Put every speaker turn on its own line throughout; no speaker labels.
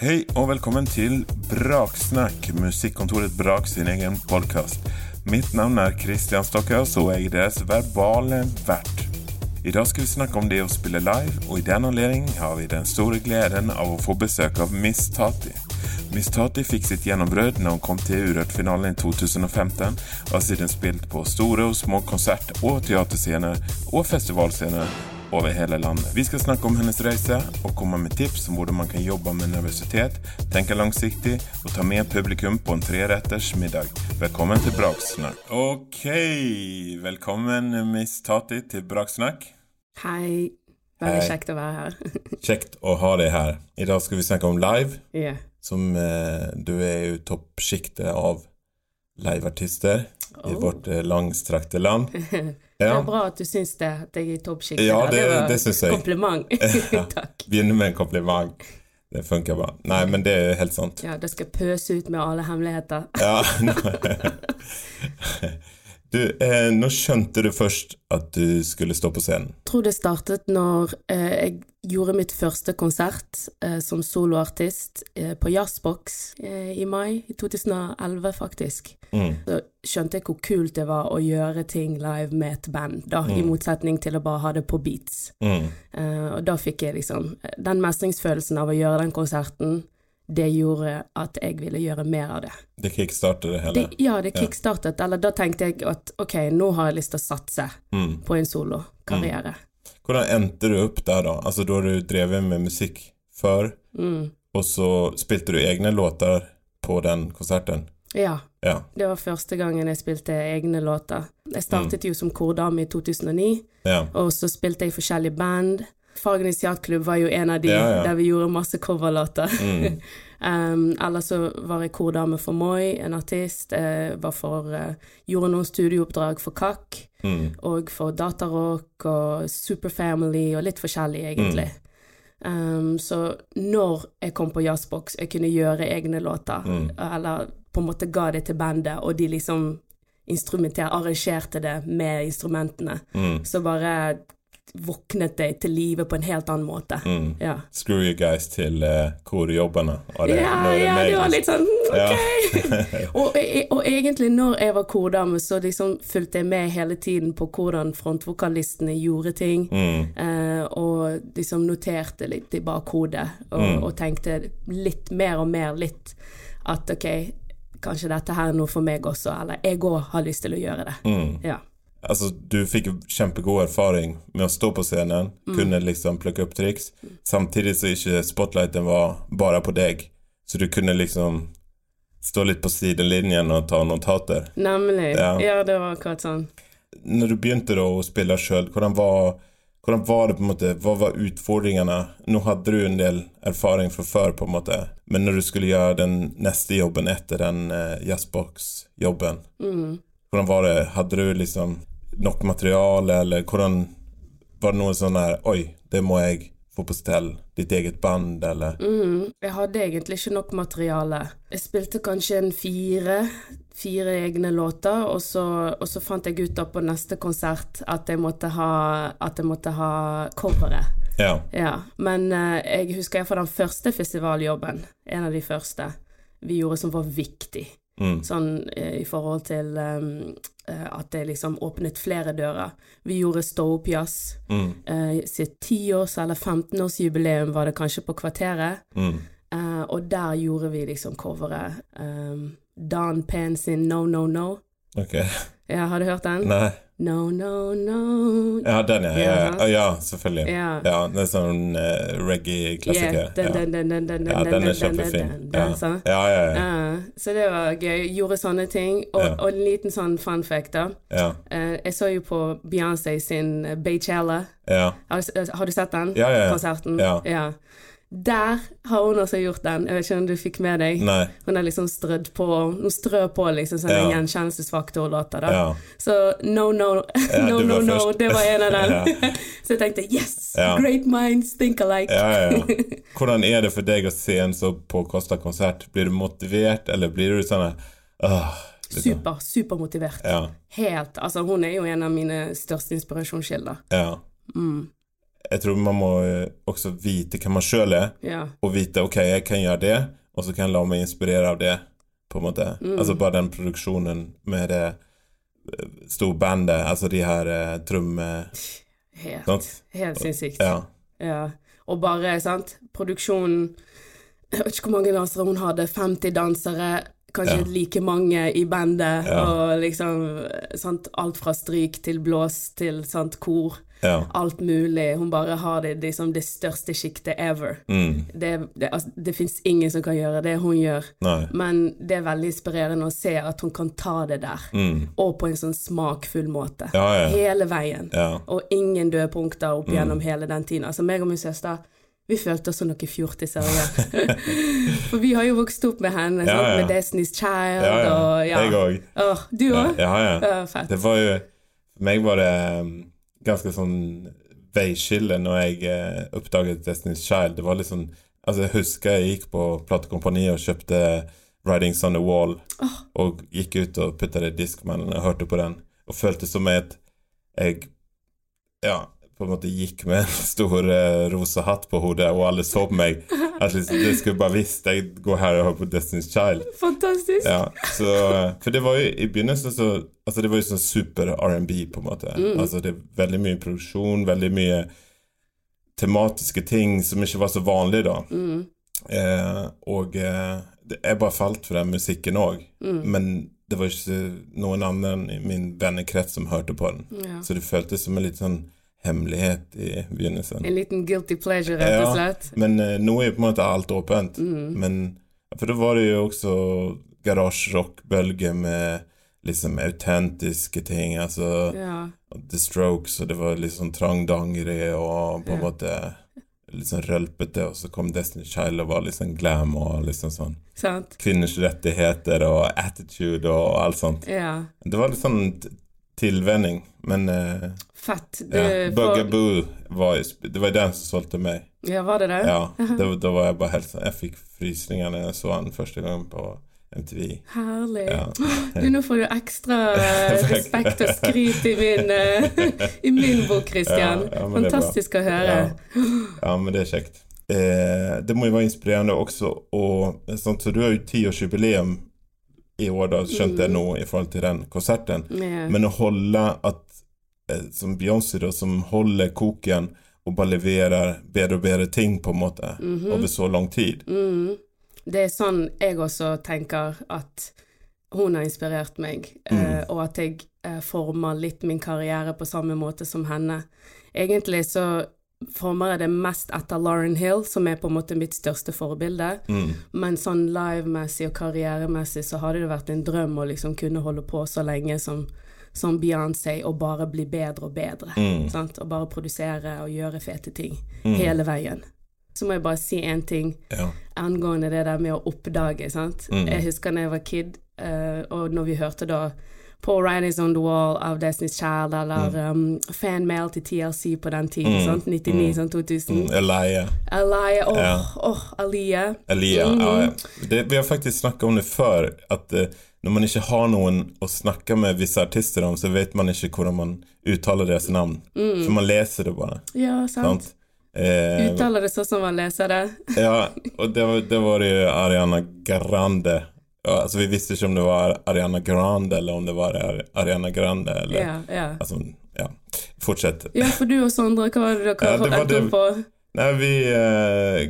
Hei og velkommen til Braksnakk, musikkontoret Brak sin egen podkast. Mitt navn er Christian Stockhaus, og jeg er deres verbale vert. I dag skal vi snakke om det å spille live, og i den anledning har vi den store gleden av å få besøk av Miss Tati. Miss Tati fikk sitt gjennombrudd når hun kom til Urørt-finalen i 2015, og har siden spilt på store og små konsert- og teaterscener og festivalscener over hele landet. Vi skal snakke om hennes reise og komme med tips om hvordan man kan jobbe med nervøsitet, tenke langsiktig og ta med publikum på en treretters middag. Velkommen til Braksnakk. Ok, velkommen Miss Tati til Braksnakk.
Hei. Veldig kjekt å være her.
Kjekt å ha deg her. I dag skal vi snakke om live,
yeah.
som eh, du er jo toppsjiktet av liveartister i
Oh.
vårt eh, langstrakte land.
Det er bra at du syns det, at jeg er i toppsjiktet.
Ja, det,
det-
det syns jeg.
Kompliment. Takk.
Begynne med en kompliment. Det funker bra. Nei, men det er helt sant.
Ja, det skal pøse ut med alle hemmeligheter.
Ja. Du, eh, når skjønte du først at du skulle stå på scenen?
Jeg tror det startet når eh, jeg gjorde mitt første konsert eh, som soloartist eh, på Jazzbox eh, i mai i 2011, faktisk.
Mm.
Så skjønte jeg hvor kult det var å gjøre ting live med et band, da, i motsetning til å bare ha det på beats.
Mm.
Eh, og da fikk jeg liksom Den mestringsfølelsen av å gjøre den konserten, det gjorde at jeg ville gjøre mer av det.
Det kickstartet det
det ja, det kickstartet. Eller da tenkte jeg at ok, nå har jeg lyst til å satse
Mm.
på en solokarriere.
Hvordan endte du opp der da? Altså da du drevet med musikk før,
Mm.
og så spilte du egne låter på den konserten?
Ja.
Ja.
Det var første gangen jeg spilte egne låter. Jeg startet jo som kordame i 2009,
Ja.
og så spilte jeg i forskjellige band. Fargenes Yacht-klubb var jo en av de
Ja, ja.
der vi gjorde masse coverlåter.
Mm.
um, eller så var jeg kordame for Moi, en artist. Var for, uh, gjorde noen studiooppdrag for KAK,
Mm.
og for Datarock og Superfamily og litt forskjellig, egentlig. Um, så når jeg kom på Jazzbox, jeg kunne gjøre egne låter,
Mm.
eller på en måte ga det til bandet, og de liksom arrangerte det med instrumentene,
Mm.
så bare våknet deg til live på en helt annen måte.
Mm.
Ja.
Screw you guys til uh, korjobbene. Det-
ja,
det
ja, det var litt sånn
Ja.
ok. og, e- og egentlig når jeg var kordame, så liksom fulgte jeg med hele tiden på hvordan frontvokalistene gjorde ting,
Mm.
eh, og liksom noterte litt i bakhodet, og,
Mm.
og tenkte litt mer og mer litt at ok, kanskje dette her er noe for meg også, eller jeg òg har lyst til å gjøre det.
Mm.
Ja.
Altså, du fikk kjempegod erfaring med å stå på scenen,
Mm.
kunne liksom plukke opp triks, samtidig så ikke spotlighten var bare på deg, så du kunne liksom stå litt på sidelinjen og ta notater.
Nemlig.
Ja.
Ja. det var akkurat sånn.
Når du begynte da å spille sjøl, hvordan var hvordan var det på en måte, Hva var utfordringene? Nå hadde du en del erfaring fra før, på en måte, men når du skulle gjøre den neste jobben etter den uh, jazzbox-jobben,
Mm.
hvordan var det? Hadde du liksom nok materiale, eller hvordan Var det noe sånn her Oi, det må jeg få på stell. Ditt eget band, eller
mm, Jeg hadde egentlig ikke nok materiale. Jeg spilte kanskje en fire, fire egne låter, og så, og så fant jeg ut da på neste konsert at jeg måtte ha, at jeg måtte ha coveret.
Ja.
Ja. Men uh, jeg husker iallfall den første festivaljobben, en av de første, vi gjorde som var viktig.
Mm.
Sånn eh, i forhold til um, at det liksom åpnet flere dører. Vi gjorde Stopias.
Mm.
Uh, sitt tiårs- eller 15-årsjubileum var det kanskje på Kvarteret.
Mm.
Uh, og der gjorde vi liksom coveret. Um, Dan Pen sin No No No.
Ok.
Ja, har du hørt den?
Nei.
No No No.
Ja, den, ja. Ja,
Ja.
ja, selvfølgelig.
Ja.
Ja, det er sånn uh, reggae-klassiker.
Yeah, den,
ja.
den, den, den,
ja,
den,
er kjempefin.
den,
Ja. Ja, ja,
så det var gøy. Gjorde sånne ting. Og, og en liten sånn fun fact, da.
ja.
Eh, jeg så jo på Beyoncé sin eh, Beychella.
ja.
Har, har du sett den?
Ja, ja.
Konserten?
Ja.
Der har hun også gjort den. Jeg vet ikke om du fikk med deg?
Nei.
Hun har liksom strødd på Hun strø på liksom sånne
Ja.
gjenkjennelsesfaktorlåter.
Ja.
Så No No,
Ja,
No No No,
først.
det var en av dem. Så jeg tenkte yes! Great minds think alike.
Hvordan er det for deg å se en så påkosta konsert? Blir du motivert, eller blir du sånn Åh, liksom.
Super, supermotivert. Helt. Altså, hun er jo en av mine største inspirasjonskilder.
ja.
Mm.
Jeg tror man må eh, også vite hva man sjøl er,
Ja.
og vite ok, jeg kan gjøre det, og så kan jeg la meg inspirere av det, på en måte.
Mm.
Altså bare den produksjonen med det store storbandet, altså de her uh, tromme...
Helt,
Sant?
helt sinnssykt.
Ja.
Ja. Og bare, sant, produksjonen Jeg vet ikke hvor mange dansere hun hadde, 50 dansere, kanskje
Ja.
like mange i bandet,
Ja.
og liksom sant, alt fra stryk til blås til sant, kor.
ja.
Alt mulig. Hun bare har det liksom det største sjiktet ever.
Mm.
Det, det, altså, det fins ingen som kan gjøre det hun gjør,
Nei.
men det er veldig inspirerende å se at hun kan ta det der,
Mm.
og på en sånn smakfull måte.
Ja, ja.
Hele veien. Og ingen døde punkter opp
Mm.
hele den tiden. Altså meg og min søster, vi følte oss som noen fjortiser. For vi har jo vokst opp med henne,
Ja, ja.
med Destiny's Child
Ja, ja.
og ja.
Jeg òg.
Oh, du òg?
ja, ja.
Ja.
Det var jo For meg var det um, ganske sånn veiskille når jeg eh, oppdaget Destiny's Child. Det var litt sånn Altså, jeg husker jeg gikk på platekompaniet og kjøpte Writings on the Wall, og gikk ut og putta det i diskmannen og hørte på den, og følte som at jeg Ja, på en måte gikk med en stor uh, rosa hatt på hodet, og alle så på meg. At liksom, de skulle bare visst jeg går her og hører på Destiny's Child.
Fantastisk.
Ja, så, for det var jo i begynnelsen så Altså det var jo sånn super R&B på en måte. Altså det er veldig mye produksjon, veldig mye tematiske ting som ikke var så vanlig da. Eh, og eh, det, jeg bare falt for den musikken òg. Men det var ikke noen annen i min vennekrets som hørte på den.
Ja.
Så det føltes som en litt sånn hemmelighet i begynnelsen.
En liten guilty pleasure, rett og slett.
Men eh, nå er jo på en måte alt åpent.
Mm.
Men For da var det jo også garasjerockbølge med liksom autentiske ting. Altså
Ja.
The Strokes, og det var liksom sånn trangdangere og på en
Ja.
måte sånn rølpete, og så kom Destiny Child og var sånn glam og liksom sånn
Sant?
kvinners rettigheter og attitude og alt sånt.
Ja.
Det var litt sånn t- tilvenning, men eh,
Fett.
ja.
Du får-
Bugaboo var Det var den som solgte meg.
Ja, var det det?
Ja, da, da var jeg bare helt sånn Jeg fikk frysninger når jeg så den første gang på MTV.
Herlig.
Ja.
Du, nå får du ekstra eh, respekt og skryt i min, eh, i min bok, Christian.
Ja, ja, det.
Fantastisk å høre.
Ja. ja, men det er kjekt. Eh, det må jo være inspirerende også og sånn, Så du har jo tiårsjubileum i år, da, skjønte jeg nå, i forhold til den konserten.
Yeah.
Men å holde at Som Beyoncé, da, som holder koken og bare leverer bedre og bedre ting, på en måte, over så lang tid.
Mm. Det er sånn jeg også tenker at hun har inspirert meg, eh, og at jeg eh, former litt min karriere på samme måte som henne. Egentlig så former jeg det mest etter Lauren Hill, som er på en måte mitt største forbilde.
Mm.
Men sånn livemessig og karrieremessig så hadde det vært en drøm å liksom kunne holde på så lenge som, som Beyoncé og bare bli bedre og bedre.
Mm.
Sant? Og bare produsere og gjøre fete ting hele veien. Så må jeg bare si én ting
Ja.
angående det der med å oppdage, sant.
Mm.
Jeg husker da jeg var kid, eh, og når vi hørte da På is on the Wall av Destiny's Child, eller um, fanmail til TLC på den tiden, sant. 99, sånn 2000.
Mm. Elia.
Alia, åh,
Ja.
oh, Alia.
Elia,
Mm.
ja, ja. Det, vi har faktisk snakket om det før, at uh, når man ikke har noen å snakke med visse artister om, så vet man ikke hvordan man uttaler deres navn. For man leser det bare.
Ja, sant.
Sant? Eh,
Uttaler det sånn som man leser det.
ja, og det det var jo Ariana Grande. Ja, altså Vi visste ikke om det var Ariana Grande, eller om det var Ariana Grande, eller
Ja, ja.
Altså, ja. Fortsett.
Ja, for du og Sondre, hva var det dere
Ja,
endte opp på?
Nei, vi eh,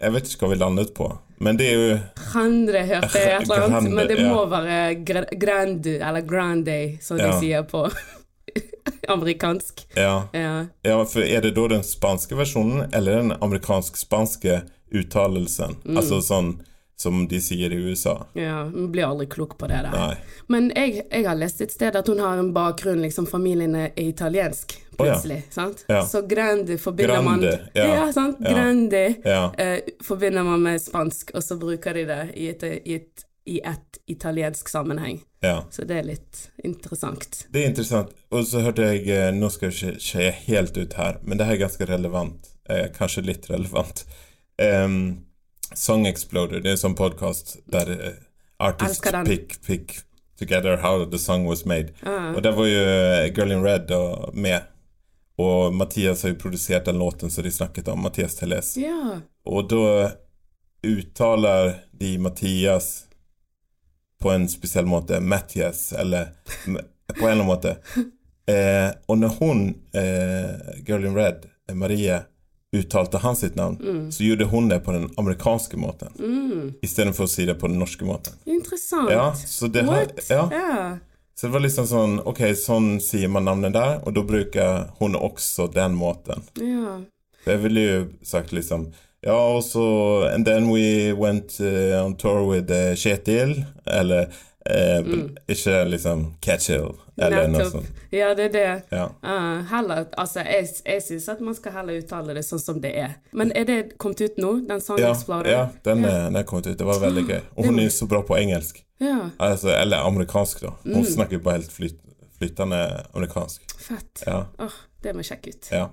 Jeg vet ikke hva vi landet på, men det er jo
Grande hørte jeg et eller annet, men det
ja.
må være grande, eller grande, som de
Ja.
sier på amerikansk.
Ja.
Ja.
Ja, for er det da den spanske versjonen eller den amerikansk-spanske uttalelsen?
Mm.
Altså sånn som de sier i USA?
Ja, man blir aldri klok på det der.
Nei.
Men jeg, jeg har lest et sted at hun har en bakgrunn, liksom familien er italiensk,
Å, ja.
plutselig. sant?
Ja.
Så grande forbinder man
ja. ja.
sant?
Ja.
Grande
Ja.
eh, forbinder man med spansk, og så bruker de det i et, i et, i et italiensk sammenheng.
ja.
Så det er litt interessant.
Det er interessant. Og så hørte jeg eh, Nå skal jeg ikke skeie helt ut her, men det her er ganske relevant. Eh, kanskje litt relevant. Em, Song Exploder, det er en sånn podkast der eh, artists pick, pick together how the song was made.
Ah.
Og der var jo eh, Girl in Red og med. Og Mathias har jo produsert den låten som de snakket om, Mathias Telles.
Yeah.
Og da uttaler de Mathias på en spesiell måte, Mathias, eller på en måte. Eh, og når hun, eh, Girl in Red, eh, Marie, uttalte han sitt navn, så gjorde hun det på den amerikanske måten.
Mm.
Istedenfor å si det på den norske måten.
Interessant.
Ja, så det, har, ja,
Yeah.
så det var liksom sånn Ok, sånn sier man navnet der, og da bruker hun også den måten. Yeah. Jeg ville jo sagt liksom Ja, og så And then we went uh, on tour with uh, Kjetil. Eller eh, ikke liksom ketchup eller noe sånt.
Ja, det er det.
Ja.
Uh, heller, altså, jeg, jeg syns at man skal heller uttale det sånn som det er. Men er det kommet ut nå, den Song
Ja, ja den, er- den er kommet ut. Det var veldig gøy. Og hun er så bra på engelsk.
Ja,
Altså, eller amerikansk, da. Hun snakker jo bare helt flyt, flytende amerikansk.
fett.
Ja.
Oh, det må jeg sjekke ut.
ja.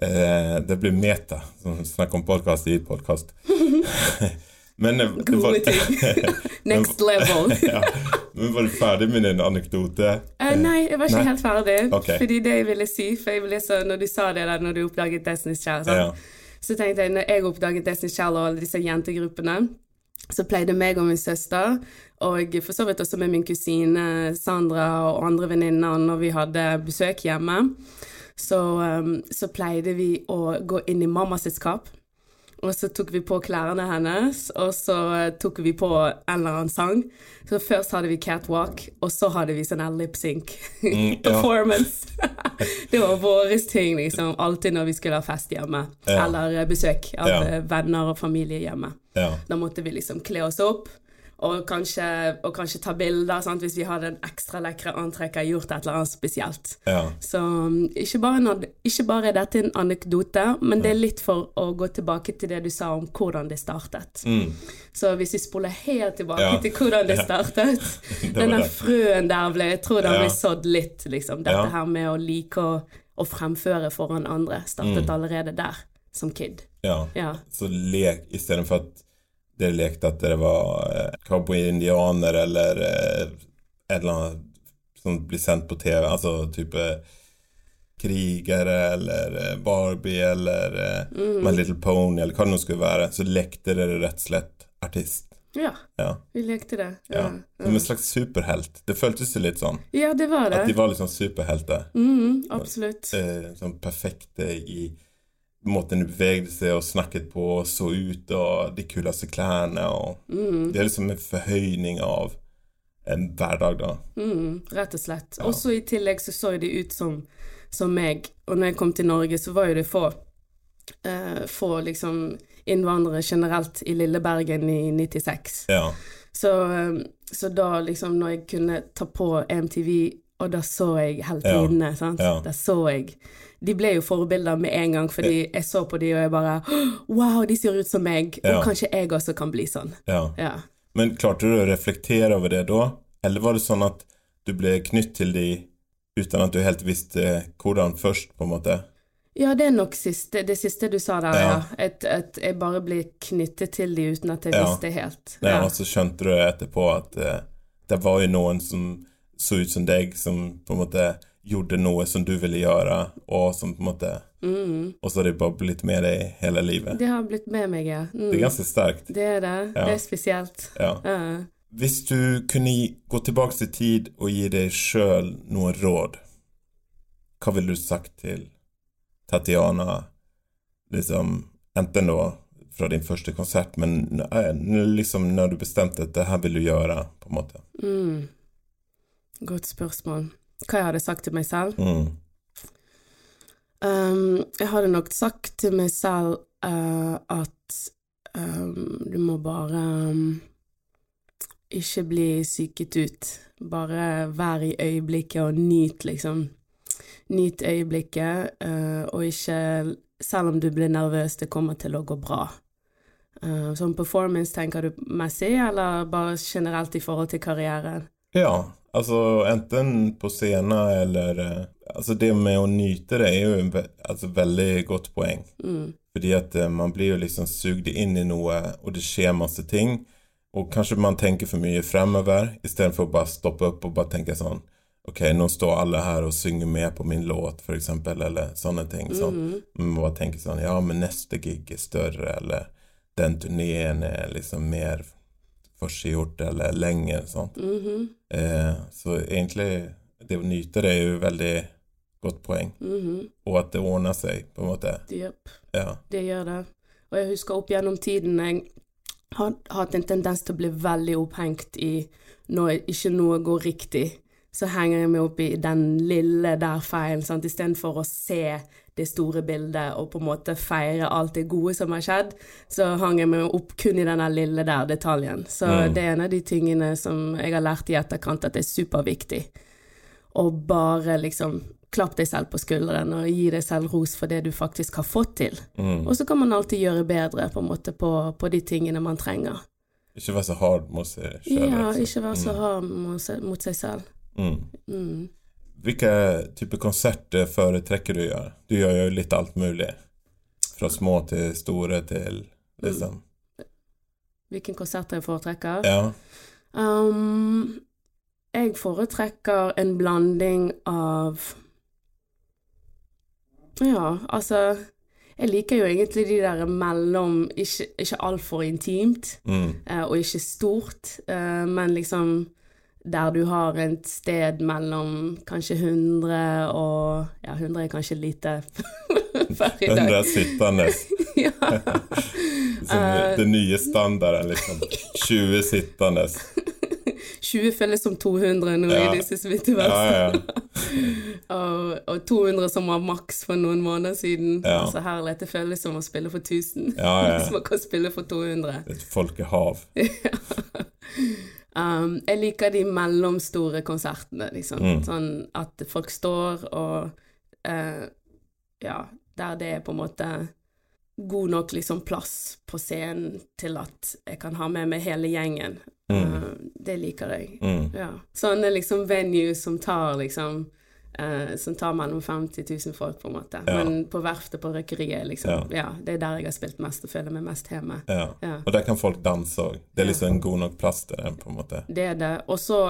Eh, det blir meta, som snakker om podkast i podkast. Men eh,
Gode ting. Next level.
ja. Men var du ferdig med din anekdote?
Uh, nei, jeg var ikke
Nei.
helt ferdig.
Okay.
Fordi det jeg ville si, for jeg ville så, når du sa det der når du oppdaget Destiny's Child?
Ja.
så tenkte jeg når jeg oppdaget Destiny's Child og alle disse jentegruppene, så pleide meg og min søster, og for så vidt også med min kusine Sandra og andre venninner når vi hadde besøk hjemme, så, um, så pleide vi å gå inn i mammas skap. Og så tok vi på klærne hennes, og så eh, tok vi på en eller annen sang. Så først hadde vi catwalk, og så hadde vi sånn lip-sync
Mm,
performance. det var vår ting, liksom. Alltid når vi skulle ha fest hjemme.
Ja.
Eller eh, besøk av
Ja.
eh, venner og familie hjemme.
Ja.
Da måtte vi liksom kle oss opp. Og kanskje, og kanskje ta bilder, sant? hvis vi hadde en ekstra lekre antrekk og gjort et eller annet spesielt.
ja.
Så um, ikke bare, ikke bare er dette en anekdote, men det er litt for å gå tilbake til det du sa om hvordan det startet.
Mm.
Så hvis vi spoler helt tilbake
Ja.
til hvordan det startet
var
Den der
det.
frøen der ble Jeg tror den
Ja.
ble sådd litt, liksom. Dette her med å like å, å fremføre foran andre startet
Mm.
allerede der, som kid.
ja.
Ja.
Så lek istedenfor at dere lekte at dere var eh, cowboy-indianer eller eh, et eller annet som blir sendt på TV, altså type krigere eller eh, Barbie eller eh,
Mm.
My Little Pony eller hva det nå skulle være, så lekte dere rett og slett artist.
ja.
Ja.
Vi lekte det.
ja.
Ja,
Som en slags superhelt. Det føltes jo litt sånn.
ja det var det.
At de var liksom superhelter.
Mm, absolutt.
eh, sånn perfekte i måten de bevegde seg og snakket på og så ut, og de kuleste klærne. Og
Mm,
det er liksom en forhøyning av en hverdag, da.
mm, rett og slett.
Ja.
Også i tillegg så så de ut som, som meg. Og når jeg kom til Norge, så var jo det få, uh, få liksom innvandrere generelt i lille Bergen i 96.
Ja.
Så, eh, så da liksom når jeg kunne ta på MTV, og da så jeg heltinnene, sant.
Ja.
Da så jeg De ble jo forbilder med en gang, fordi jeg så på de, og jeg bare Wow, de ser ut som meg, og kanskje jeg også kan bli sånn.
ja.
Ja.
Men klarte du å reflektere over det da? Eller var det sånn at du ble knytt til de uten at du helt visste hvordan først, på en måte?
Ja, det er nok siste, det siste du sa der,
Ja.
ja. At, at jeg bare ble knyttet til de uten at jeg
Ja.
visste helt.
Ja.
Ja.
Og så skjønte du etterpå at uh, det var jo noen som så ut som deg, som på en måte gjorde noe som du ville gjøre, og som på en måte
Mm.
Og så har de bare blitt med deg hele livet.
Det har blitt med meg, ja. Mm.
Det er ganske sterkt.
Det er det.
Ja.
Det er spesielt.
Ja.
Uh.
Hvis du kunne gå tilbake til tid og gi deg sjøl noen råd, hva ville du sagt til Tatiana, liksom, enten da fra din første konsert, men eh, liksom når du bestemte at det her vil du gjøre, på en måte?
Mm. Godt spørsmål. Hva jeg hadde sagt til meg selv?
Mm.
Um, jeg hadde nok sagt til meg selv uh, at um, du må bare um, ikke bli psyket ut. Bare vær i øyeblikket og nyt, liksom. Nyt øyeblikket, uh, og ikke Selv om du blir nervøs, det kommer til å gå bra. Uh, sånn performance tenker du messig, eller bare generelt i forhold til karrieren?
Ja, altså enten på scenen eller eh, Altså det med å nyte det er jo et ve altså, veldig godt poeng.
Mm.
Fordi at eh, man blir jo liksom sugd inn i noe, og det skjer masse ting. Og kanskje man tenker for mye fremover, istedenfor å bare stoppe opp og bare tenke sånn Ok, nå står alle her og synger med på min låt, for eksempel, eller sånne ting. Sånn. Man må bare tenke sånn Ja, men neste gig er større, eller den turneen er liksom mer forseggjort eller lenge. Sånt.
Mhm.
Eh, så egentlig, det å nyte det er jo veldig godt poeng.
Mhm.
Og at det ordner seg, på en måte.
Yep.
Ja.
Det gjør det. Og jeg husker opp gjennom tiden jeg har hatt en tendens til å bli veldig opphengt i når ikke noe går riktig. Så henger jeg meg opp i den lille der feilen, istedenfor å se det store bildet og på en måte feire alt det gode som har skjedd, så hang jeg meg opp kun i den lille der detaljen. Så
Mm.
det er en av de tingene som jeg har lært i etterkant at det er superviktig. Å bare liksom klapp deg selv på skulderen og gi deg selv ros for det du faktisk har fått til.
Mm.
Og så kan man alltid gjøre bedre på en måte på, på de tingene man trenger.
Ikke være så hard mot seg selv.
Ja,
altså.
ikke være så hard mot seg, mot seg selv.
Mm.
Mm.
Hvilke type konserter foretrekker du å gjøre? Du gjør jo litt alt mulig. Fra små til store til liksom
Hvilken konsert jeg foretrekker?
Ja.
Um, jeg foretrekker en blanding av Ja, altså Jeg liker jo egentlig de der mellom Ikke, ikke altfor intimt,
Mm.
eh, og ikke stort, eh, men liksom der du har et sted mellom kanskje 100 og Ja, 100 er kanskje lite per i dag.
100 sittende.
ja.
Liksom,
Eh.
det nye standarden, liksom. 20 sittende.
20 føles som 200 nå
Ja.
i disse smitteverste.
Ja, ja.
Og, og 200 som var maks for noen måneder siden.
Ja.
Altså herlighet, det føles som å spille for 1000.
Ja, ja.
Hvis man kan spille for 200.
Et folkehav.
Um, jeg liker de mellomstore konsertene, liksom.
Mm.
Sånn at folk står og uh, Ja, der det er på en måte god nok liksom plass på scenen til at jeg kan ha med meg hele gjengen.
Mm.
Uh, det liker jeg.
Mm.
Ja. Sånne liksom venues som tar liksom eh, Som tar mellom 50 000 folk, på en måte.
Ja.
Men på verftet på Røkeriet, liksom.
Ja.
Ja. Det er der jeg har spilt mest og føler meg mest hjemme.
Ja.
Ja.
Og der kan folk danse òg. Det er liksom en god nok plass til det, på en måte.
Det er det. Og så,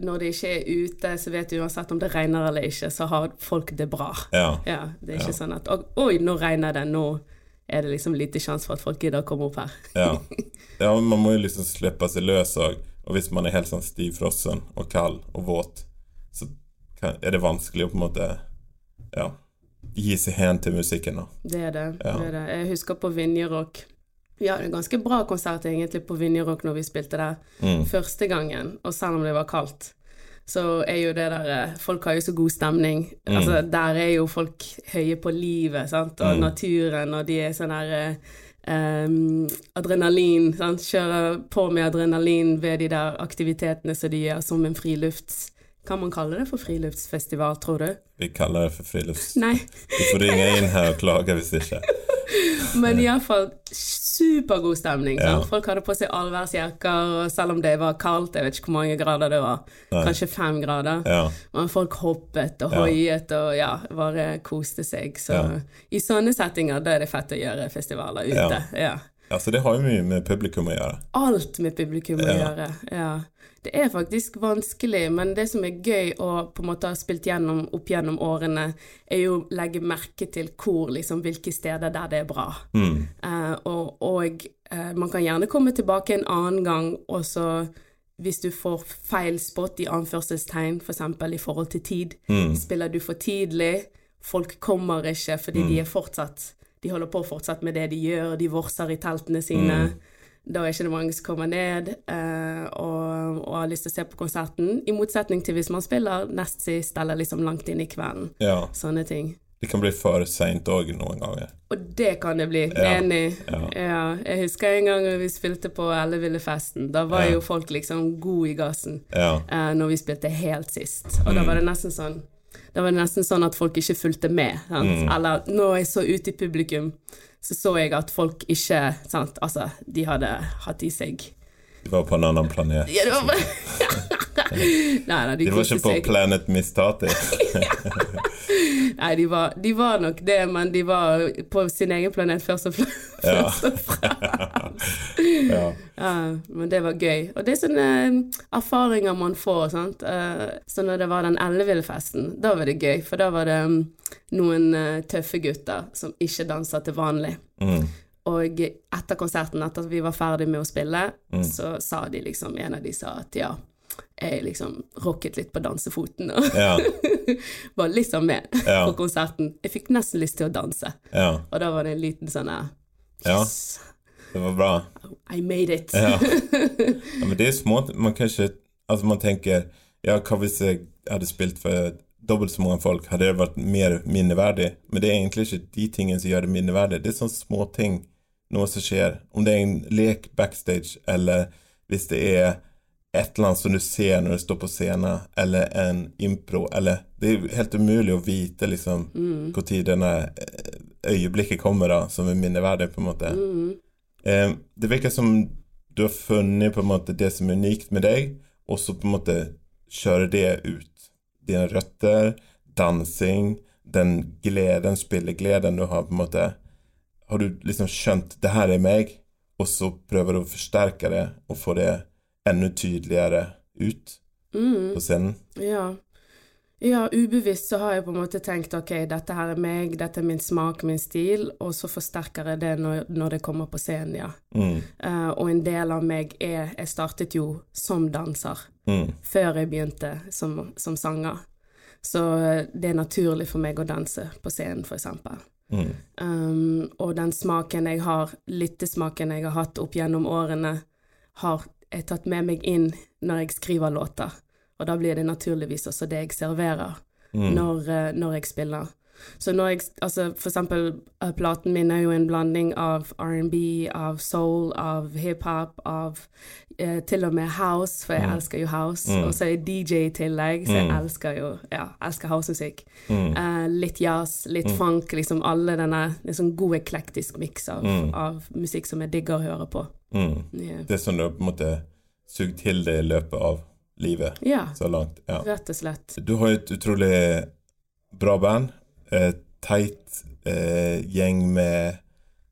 når det ikke er ute, så vet du uansett om det regner eller ikke, så har folk det bra.
Ja.
Ja, det er ikke
Ja.
sånn at «Å, Oi, nå regner det. Nå er det liksom lite sjanse for at folk gidder å komme opp her.
Ja. ja, man må jo liksom slippe seg løs òg. Og hvis man er helt sånn stivfrossen og kald og våt, er det vanskelig å på en måte ja, gi seg hen til musikken. da.
Det er det.
Ja.
det, er det. Jeg husker på Vinjerock. Vi hadde en ganske bra konsert egentlig på Vinjerock når vi spilte der
Mm.
første gangen, og selv om det var kaldt. Så er jo det der eh, Folk har jo så god stemning.
Mm.
Altså, der er jo folk høye på livet, sant, og
Mm.
naturen, og de er sånn der Um, adrenalin, sant. Kjører på med adrenalin ved de der aktivitetene som de gjør, som en frilufts... Kan man kalle det for friluftsfestival, tror du?
Vi kaller det for frilufts...
Nei.
Du får ringe inn her og klage hvis ikke.
Men iallfall supergod stemning.
Ja.
Folk hadde på seg allværsjakker, og selv om det var kaldt, jeg vet ikke hvor mange grader det var,
Nei.
kanskje fem grader,
Ja.
men folk hoppet og
Ja.
hoiet og ja, bare koste seg. Så
Ja.
i sånne settinger, da er det fett å gjøre festivaler ute. Ja.
Altså, det har jo mye med publikum å gjøre.
Alt med publikum å gjøre. Ja. Det er faktisk vanskelig, men det som er gøy å på en måte ha spilt gjennom opp gjennom årene, er jo å legge merke til hvor, liksom, hvilke steder der det er bra.
Mm.
Uh, og og uh, man kan gjerne komme tilbake en annen gang, og så hvis du får feil spot i anførselstegn, f.eks. For i forhold til tid.
Mm.
Spiller du for tidlig, folk kommer ikke fordi de er fortsatt De holder på fortsatt med det de gjør, de vorser i teltene sine. Da er ikke det mange som kommer ned eh, og, og har lyst til å se på konserten. I motsetning til hvis man spiller nest sist eller liksom langt inn i kvelden.
Ja.
Sånne ting.
Det kan bli for seint òg noen ganger.
Og det kan det bli.
Ja,
Enig.
ja.
Ja. Jeg husker en gang vi spilte på Ellevillefesten. Da var jo folk liksom gode i gassen
Ja.
eh, når vi spilte helt sist. Og da
Mm.
var det nesten sånn Da var det nesten sånn at folk ikke fulgte med.
Mm.
Eller når jeg så ute i publikum, så så jeg at folk ikke sant? Altså, de hadde hatt i seg
Du var på en annen planet.
Ja, det var bare Nei, nei, de,
De var ikke på
seg.
Planet Mistati.
Nei, de var, de var nok det, men de var på sin egen planet først og fremst.
Ja. ja.
Men det var gøy. Og det er sånne eh, erfaringer man får, sant. Eh, Så når det var den Elleville-festen, da var det gøy, for da var det mm, noen eh, tøffe gutter som ikke dansa til vanlig.
Mm.
Og etter konserten, etter at vi var ferdig med å spille,
Mm.
så sa de liksom, en av de sa at ja, jeg liksom rocket litt på dansefoten og
Ja.
var liksom med
Ja.
på konserten. Jeg fikk nesten lyst til å danse,
ja.
og da var det en liten sånn. Yes,
Det var bra.
I made it.
Ja. ja, men det er små Man kan ikke Altså, man tenker Ja, hva hvis jeg hadde spilt for dobbelt så mange folk? Hadde det vært mer minneverdig? Men det er egentlig ikke de tingene som gjør det minneverdig. Det er sånne små ting. Noe som skjer. Om det er en lek backstage, eller hvis det er et eller annet som du ser når du står på scenen, eller en impro, eller Det er helt umulig å vite liksom når denne eh, øyeblikket kommer, da, som er minneverdig, på en måte. Eh, det virker som du har funnet på en måte det som er unikt med deg, og så på en måte kjøre det ut. Dine røtter, dansing, den gleden, spillegleden du har på en måte Har du liksom skjønt 'det her er meg', og så prøver du å forsterke det og få det enda tydeligere ut
Mm.
på scenen?
Ja. Ja, ubevisst så har jeg på en måte tenkt ok, dette her er meg, dette er min smak, min stil, og så forsterker jeg det når, når det kommer på scenen, ja.
Mm,
Uh, og en del av meg er Jeg startet jo som danser
mm,
før jeg begynte som, som sanger. Så eh, det er naturlig for meg å danse på scenen, for eksempel.
mm,
Um, og den smaken jeg har, lyttesmaken jeg har hatt opp gjennom årene, har jeg tatt med meg inn når jeg skriver låter. Og da blir det naturligvis også det jeg serverer
mm,
når, eh, når jeg spiller. Så når jeg, altså for eksempel, eh, platen min er jo en blanding av R&B, av soul, av hiphop, av eh, til og med house, for jeg
Mm.
elsker jo house.
Mm.
Og så er jeg DJ i tillegg, så jeg
Mm.
elsker jo, ja, elsker housemusikk.
mm,
Eh, litt jazz, litt
Mm.
funk, liksom alle denne en sånn god eklektisk miks av,
Mm.
av musikk som jeg digger å høre på. Ja,
Det som du på en måte sugd til deg i løpet av livet
ja
så langt. Ja.
rett og slett.
Du har jo et utrolig bra band. Et teit eh, gjeng med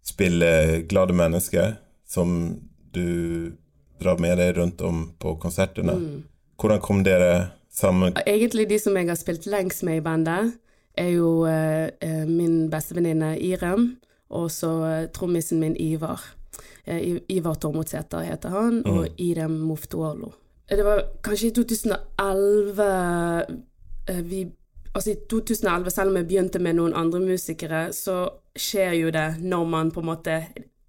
spilleglade mennesker som du drar med deg rundt om på konsertene.
Mm.
Hvordan kom dere sammen?
Egentlig de som jeg har spilt lengst med i bandet, er jo eh, eh, min bestevenninne Irem, og så eh, trommisen min Ivar. Eh, Ivar Tormotsæter heter han, og
Mm.
Irem Moftuolo. Det var kanskje i 2011 eh, vi Altså i 2011, selv om jeg begynte med noen andre musikere, så skjer jo det når man på en måte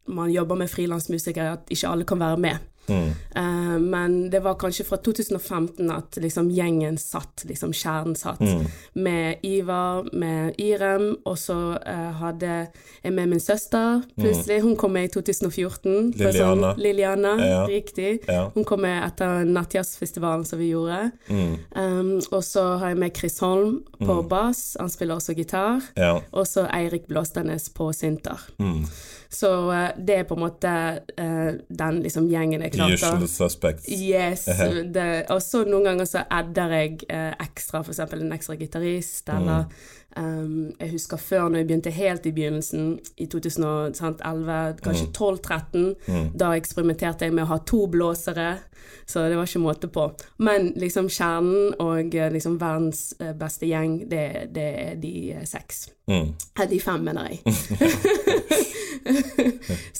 man jobber med frilansmusikere, at ikke alle kan være med.
Mm.
Uh, men det var kanskje fra 2015 at liksom gjengen satt, liksom kjernen satt,
Mm.
med Ivar, med Irem, og så uh, hadde jeg med min søster plutselig. Hun kom med i 2014.
Liliana.
Sånn, Liliana,
Ja.
riktig.
Ja.
Hun kom med etter Nattjazzfestivalen som vi gjorde.
Mm.
Um, og så har jeg med Chris Holm på
Mm.
bass, han spiller også gitar.
Ja.
Og så Eirik Blåstenes på synter.
Mm.
Så uh, det er på en måte den liksom gjengen jeg
The usual suspects.
Yes. Og så noen ganger så adder jeg eh, ekstra, eksempel en ekstra gitarist, eller um, Jeg husker før, når jeg begynte helt i begynnelsen, i 2011, kanskje 12-13,
Mm.
da eksperimenterte jeg med å ha to blåsere, så det var ikke måte på. Men liksom kjernen og eh, liksom verdens eh, beste gjeng, det, det er de eh, seks.
Mm.
De fem, mener jeg.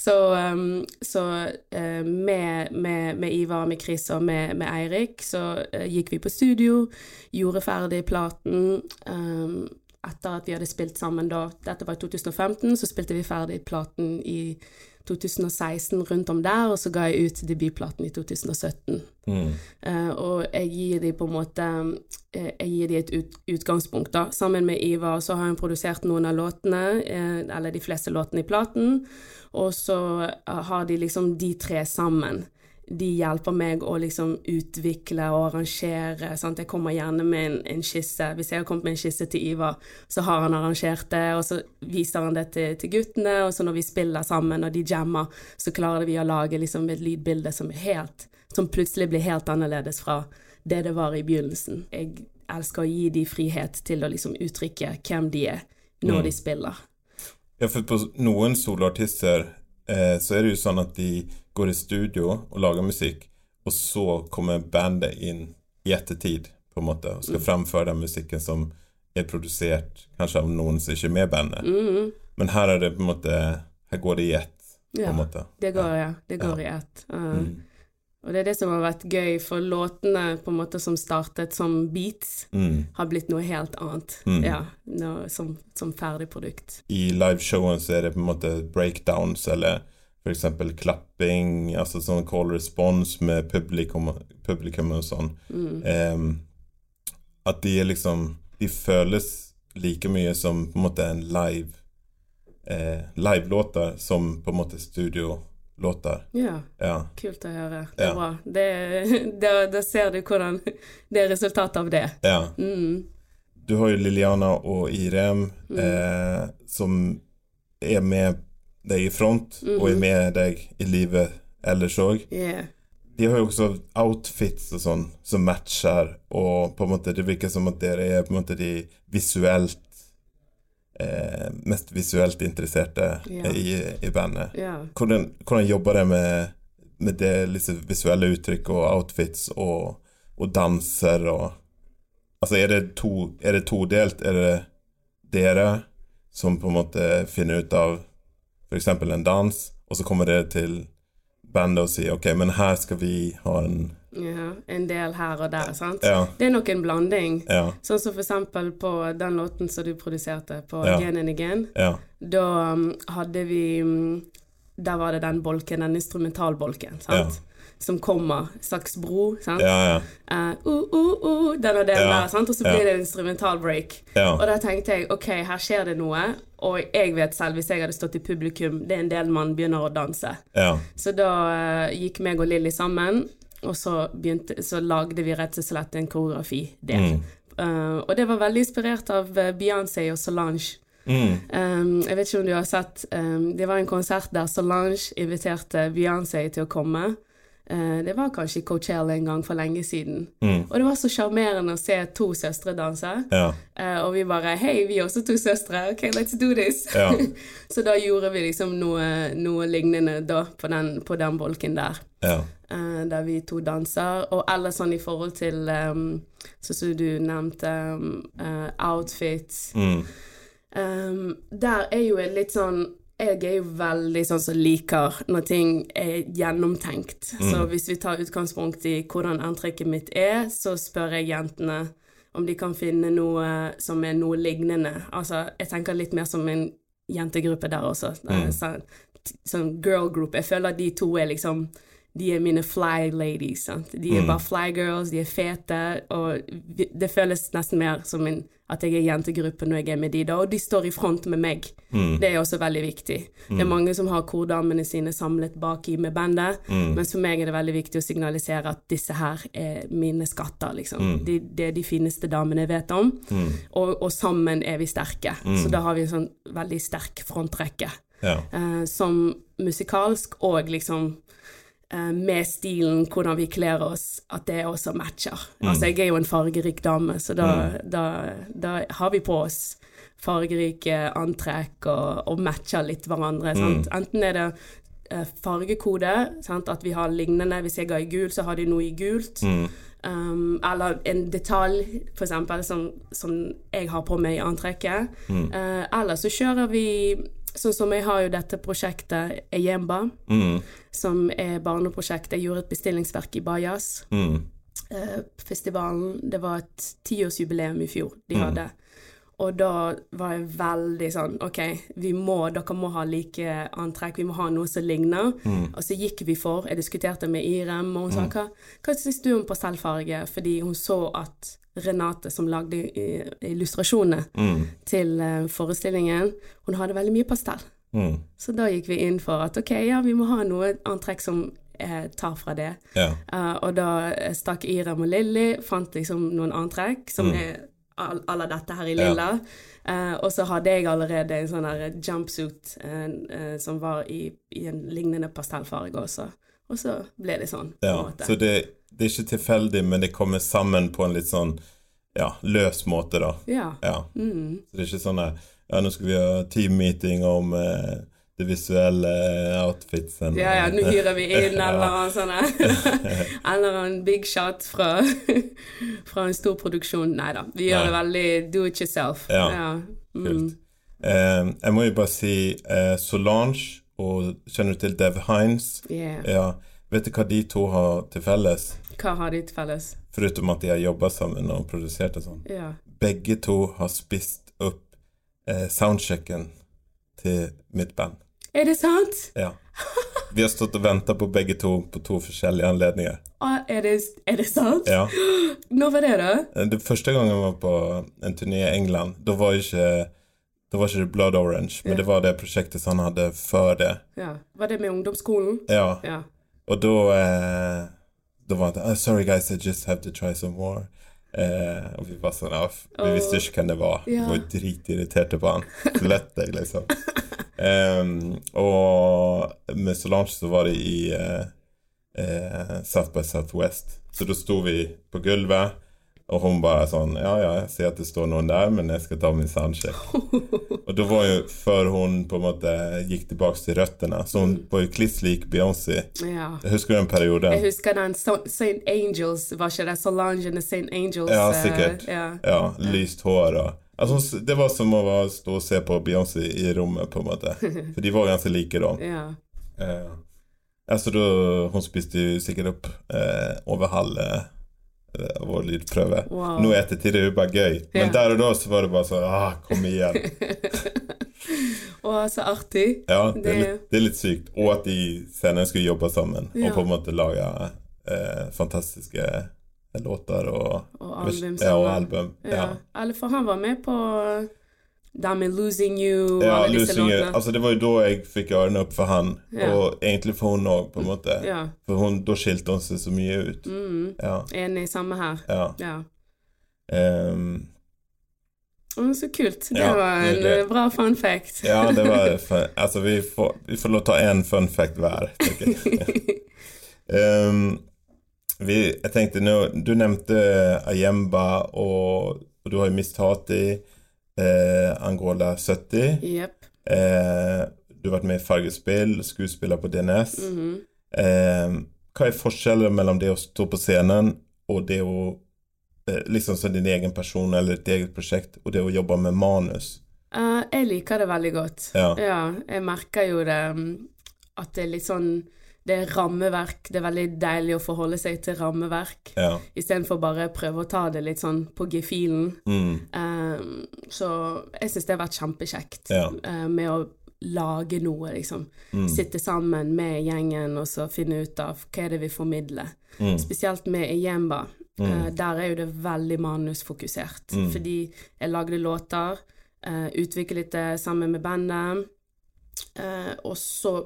så um, så uh, med, med, med Ivar, med Chris og med, med Eirik, så uh, gikk vi på studio, gjorde ferdig platen. Um, etter at vi hadde spilt sammen da, dette var i 2015, så spilte vi ferdig platen i 2016 rundt om der, og så ga jeg ut debutplaten i 2017.
Mm.
Uh, og jeg gir de på en måte eh, Jeg gir de et ut, utgangspunkt, da. Sammen med Ivar så har hun produsert noen av låtene, uh, eller de fleste låtene i platen, og så har de liksom de tre sammen de hjelper meg å liksom utvikle og arrangere. Sant? Jeg kommer gjerne med en, en, skisse. Hvis jeg har kommet med en skisse til Ivar, så har han arrangert det, og så viser han det til, til guttene, og så når vi spiller sammen og de jammer, så klarer vi å lage liksom et lydbilde som helt Som plutselig blir helt annerledes fra det det var i begynnelsen. Jeg elsker å gi de frihet til å liksom uttrykke hvem de er når mm. de spiller.
Ja, for på noen soloartister eh, så er det jo sånn at de går i studio og lager musikk, og så kommer bandet inn i ettertid, på en måte, og skal mm. fremføre den musikken som er produsert kanskje av noen som ikke er med i bandet. Mm. Men her er det på en måte Her går det i ett, på en måte.
Det går, ja. Det går ja. i ett. Uh, mm. Og det er det som har vært gøy, for låtene på en måte som startet som beats, mm. har blitt noe helt annet. Mm. Ja, noe, som, som ferdig produkt.
I liveshowen så er det på en måte breakdowns, eller f.eks. klapping, altså sånn call response med publikum, publikum og sånn. Mm. Um, at de er liksom De føles like mye som på en måte en live eh, livelåter som på en måte studio låter.
Ja. ja. Kult å høre. Det er ja. bra. Da ser du hvordan det er resultatet av det.
Ja. Mm. Du har jo Liliana og Irem mm. eh, som er med deg i front, mm -hmm. og er mhm. med deg i livet ellers òg. Yeah. De har jo også outfits og sånn som matcher, og på en måte det virker som at dere er på en måte de visuelt eh, mest visuelt interesserte yeah. i, i, bandet. Yeah. Hvordan, hvordan, jobber dere med, med det liksom, visuelle uttrykk og outfits og, og danser og Altså, er det, to, er det todelt? Er det dere som på en måte finner ut av f.eks. en dans, og så kommer dere til bandet og sier OK, men her skal vi ha en
ja, en del her og der, sant. Ja. Det er nok en blanding. Ja. Sånn som for eksempel på den låten som du produserte, på ja. Again and Again. Da um, hadde vi um, Der var det den bolken, den instrumentalbolken, sant som kommer, slags bro. sant? Ja, ja. Uh, uh, uh, denne delen ja. der, sant? og så blir det en instrumental break. Og da tenkte jeg OK, her skjer det noe. Og jeg vet selv, hvis jeg hadde stått i publikum, det er en del man begynner å danse. Ja. Så da uh, gikk meg og Lilly sammen, og så, begynte, så lagde vi rett og slett en koreografi der. Mm. Uh, og det var veldig inspirert av Beyoncé og Solange. Mm. Um, jeg vet ikke om du har sett um, Det var en konsert der Solange inviterte Beyoncé til å komme. Uh, det var kanskje Coachella en gang for lenge siden. Mm. Og det var så sjarmerende å se to søstre danse. Ja. Uh, og vi bare Hei, vi er også to søstre. OK, let's do this. Ja. så da gjorde vi liksom noe, noe lignende da på den, på den bolken der. Ja. Uh, der vi to danser. Og ellers sånn i forhold til um, Sånn som du nevnte, um, outfits. Mm. Um, der er jo et litt sånn jeg er jo veldig sånn som liker når ting er gjennomtenkt. Mm. Så hvis vi tar utgangspunkt i hvordan antrekket mitt er, så spør jeg jentene om de kan finne noe som er noe lignende. Altså, jeg tenker litt mer som en jentegruppe der også. Mm. Sånn, sånn girl group. Jeg føler at de to er liksom de er mine fly ladies. Sant? De er mm. bare fly girls, de er fete, og det føles nesten mer som en, at jeg er jentegruppe når jeg er med de da, og de står i front med meg. Mm. Det er også veldig viktig. Mm. Det er mange som har kordamene sine samlet baki med bandet, mm. men for meg er det veldig viktig å signalisere at disse her er mine skatter, liksom. Mm. De, det er de fineste damene jeg vet om, mm. og, og, sammen er vi sterke. Så da har vi en sånn veldig sterk frontrekke. Ja. Uh, som musikalsk og liksom Eh, med stilen, hvordan vi kler oss, at det også matcher. Mm. Altså, jeg er jo en fargerik dame, så da, mm. da, da har vi på oss fargerike antrekk og, og matcher litt hverandre. Mm. Enten er det uh, fargekode, sant? at vi har lignende. Hvis jeg har i gul, så har de noe i gult. Um, eller en detalj, eksempel, som, som, jeg har på meg i antrekket. Uh, eller så kjører vi Sånn som jeg har jo dette prosjektet Eyemba, mm. som er barneprosjekt. Jeg gjorde et bestillingsverk i Bajas. Mm. Eh, festivalen. Det var et tiårsjubileum i fjor de mm. hadde. Og da var jeg veldig sånn OK, vi må, dere må ha like antrekk, vi må ha noe som ligner. Mm. Og så gikk vi for Jeg diskuterte med Irem, og hun sa mm. hva, hva syns du om pastellfarge? Fordi hun så at Renate, som lagde illustrasjonene mm. til uh, forestillingen, hun hadde veldig mye pastell. Mm. Så da gikk vi inn for at ok, ja, vi må ha noe antrekk som eh, tar fra det.
Ja.
Uh, og da stakk Iram og Lilly, fant liksom noen antrekk som er all, alle dette her i
lilla. Ja.
Eh, og så hadde jeg allerede en sånn der jumpsuit uh, eh, som var i, i en lignende pastellfarge også. Og så ble det sånn. på en
ja.
måte.
Så det, det er ikke tilfeldig, men det kommer sammen på en litt sånn ja, løs måte, da.
Ja.
Ja.
Mm.
Så det er ikke sånn at ja, nå skal vi ha team-meeting om eh, det visuelle outfitsen.
Ja, ja, nå hyrer vi inn eller annen sånn. Eller en big shot fra, fra en stor produksjon. Nei da, vi gjør
Nei.
det veldig do it yourself.
Ja.
Mm.
Kult. Eh, jeg må jo bare si eh, Solange, og kjenner du til Dev Hines?
Yeah.
Ja. Vet du hva de to har til felles?
Hva har de til felles?
Foruten at de har jobba sammen og produsert og sånn.
Ja.
Begge to har spist opp eh, soundchecken til mitt band.
Er det sant?
Ja. Vi har stått og venta på begge to på to forskjellige anledninger.
Ah, er, det, er det sant?
Ja.
Når var det, da?
Det første gangen jeg var på en turné i England, da var ikke det var ikke Blood Orange, men
Ja.
det var det prosjektet som han hadde før det.
Ja. Var det med ungdomsskolen?
Ja,
Ja.
Og da eh, Da var det oh, Sorry guys, I just have to try some more. Eh, og vi var sånn ja, Vi
Åh.
visste ikke hvem det var. Vi var dritirriterte på han. Lett deg, liksom. um, og med Solange så var det i eh, eh, South by Southwest. Så da sto vi på gulvet, og hun bare sånn Ja, ja, jeg ser at det står noen der, men jeg skal ta min soundcheck. og da var jo før hun på en måte gikk tilbake til røttene. Så hun var jo kliss lik Beyoncé.
ja.
Jeg husker du den perioden?
Jeg husker den St. Angels, var ikke det Solange and the St. Angels?
Ja,
sikkert.
sikkert.
Ja.
Ja, lyst hår og Altså, det var som å stå og se på Beyoncé i rommet, på en måte. For de var ganske like da.
ja.
Uh, altså, da hun spiste jo sikkert opp uh, over halve eh, vår lydprøve.
Wow.
Nå er det jo bare gøy, men
Ja.
der og da så var det bare sånn ah, Kom igjen.
Å, så artig.
Ja, det er, litt, det er litt sykt. Og at de senere skulle jobbe sammen
Ja.
og på en måte lage eh, fantastiske låter og
Og album
Ja, og album.
Ja. Eller for han var med på det med 'Losing You'
Ja,
alle disse
Losing You. Altså, det var jo da jeg fikk øynene opp for han,
Ja.
og egentlig for hun òg, på en måte.
Ja.
For hun, da skilte hun seg så mye ut.
Mm.
Ja.
Enig. Samme her.
ja.
Ja.
Ehm,
Å, så kult. Det var en
det,
eh, bra fun fact.
ja, det var fun. Altså, vi får, vi får lov ta én fun fact hver, tenker jeg. um, vi, jeg tenkte nå Du nevnte Ayemba, og, og du har jo Miss Tati, eh, Angola 70.
Yep.
Eh, du har vært med i Fargespill, skuespiller på DNS.
Mhm.
Eh, hva er forskjellen mellom det å stå på scenen og det å eh, Liksom som din egen person eller et eget prosjekt, og det å jobbe med manus?
Uh, jeg liker det veldig godt.
Ja.
jeg merker jo det mm, at det er litt sånn Det er rammeverk. Det er veldig deilig å forholde seg til rammeverk,
Ja.
istedenfor bare prøve å ta det litt sånn på gefühlen.
Mm,
Um, så jeg syns det har vært kjempekjekt
Ja.
uh, med å lage noe, liksom.
mm,
Sitte sammen med gjengen og så finne ut av hva er det vi formidler.
mm,
Spesielt med Iyemba.
Mm.
Uh, der er jo det veldig manusfokusert.
Mm.
Fordi jeg lagde låter, uh, utviklet det sammen med bandet, og så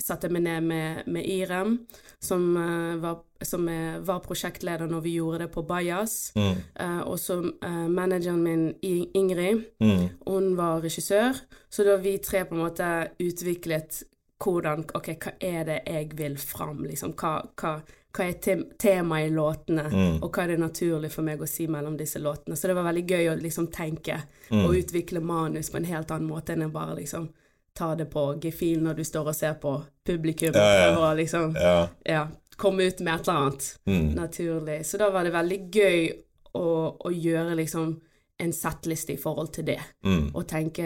satte jeg meg ned med, med Irem, som, eh, var, som eh, var prosjektleder når vi gjorde det på Bajas.
mm,
Uh, og så uh, manageren min, Ingrid,
mm,
hun var regissør, så da vi tre på en måte utviklet hvordan Ok, hva er det jeg vil fram, liksom? Hva, hva, hva er te temaet i låtene,
Mm.
og hva er det naturlig for meg å si mellom disse låtene? Så det var veldig gøy å liksom tenke
Mm.
og utvikle manus på en helt annen måte enn jeg bare liksom ta det på gefühl når du står og ser på publikum
Ja, ja.
og liksom
ja.
ja, komme ut med et eller annet
Mm,
naturlig. Så da var det veldig gøy å, å gjøre liksom en settliste i forhold til det,
mm,
og tenke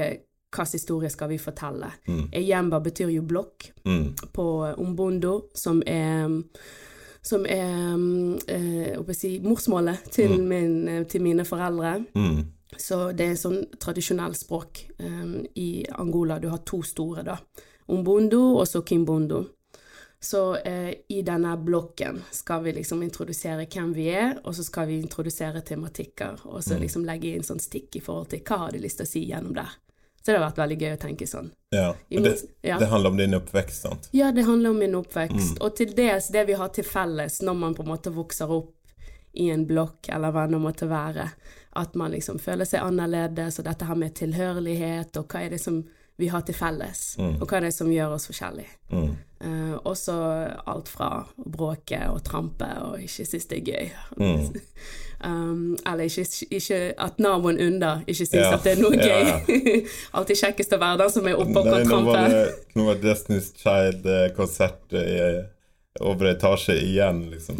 hvilken historie skal vi fortelle.
mm,
Eyemba betyr jo blokk
mm,
på umbondo, som er som er eh, jeg si, morsmålet til, min, eh, til mine foreldre.
mm,
Så det er sånn tradisjonell språk um, i Angola. Du har to store, da. Umbondo og så Kimbundo. Så eh, i denne blokken skal vi liksom introdusere hvem vi er, og så skal vi introdusere tematikker, og så liksom legge inn sånn stikk i forhold til hva har du lyst til å si gjennom der. Så det har vært veldig gøy å tenke sånn.
Ja. Og det,
ja.
det handler om din oppvekst, sant?
Ja, det handler om min oppvekst,
Mm.
og til dels det vi har til felles når man på en måte vokser opp i en blokk, eller hva det måtte være. At man liksom føler seg annerledes, og dette her med tilhørighet, og hva er det som vi har til felles,
Mm.
og hva er det som gjør oss forskjellige.
Mm.
Eh, også alt fra å bråke og trampe, og ikke synes det er gøy.
Mm.
Um, eller ikke, ikke at naboen under ikke synes
Ja.
at det er noe
Ja,
gøy. Alltid kjekkest å være den som er oppe og kan
nå var
trampe.
det, nå var Destiny's Child-konsert over etasje igjen, liksom.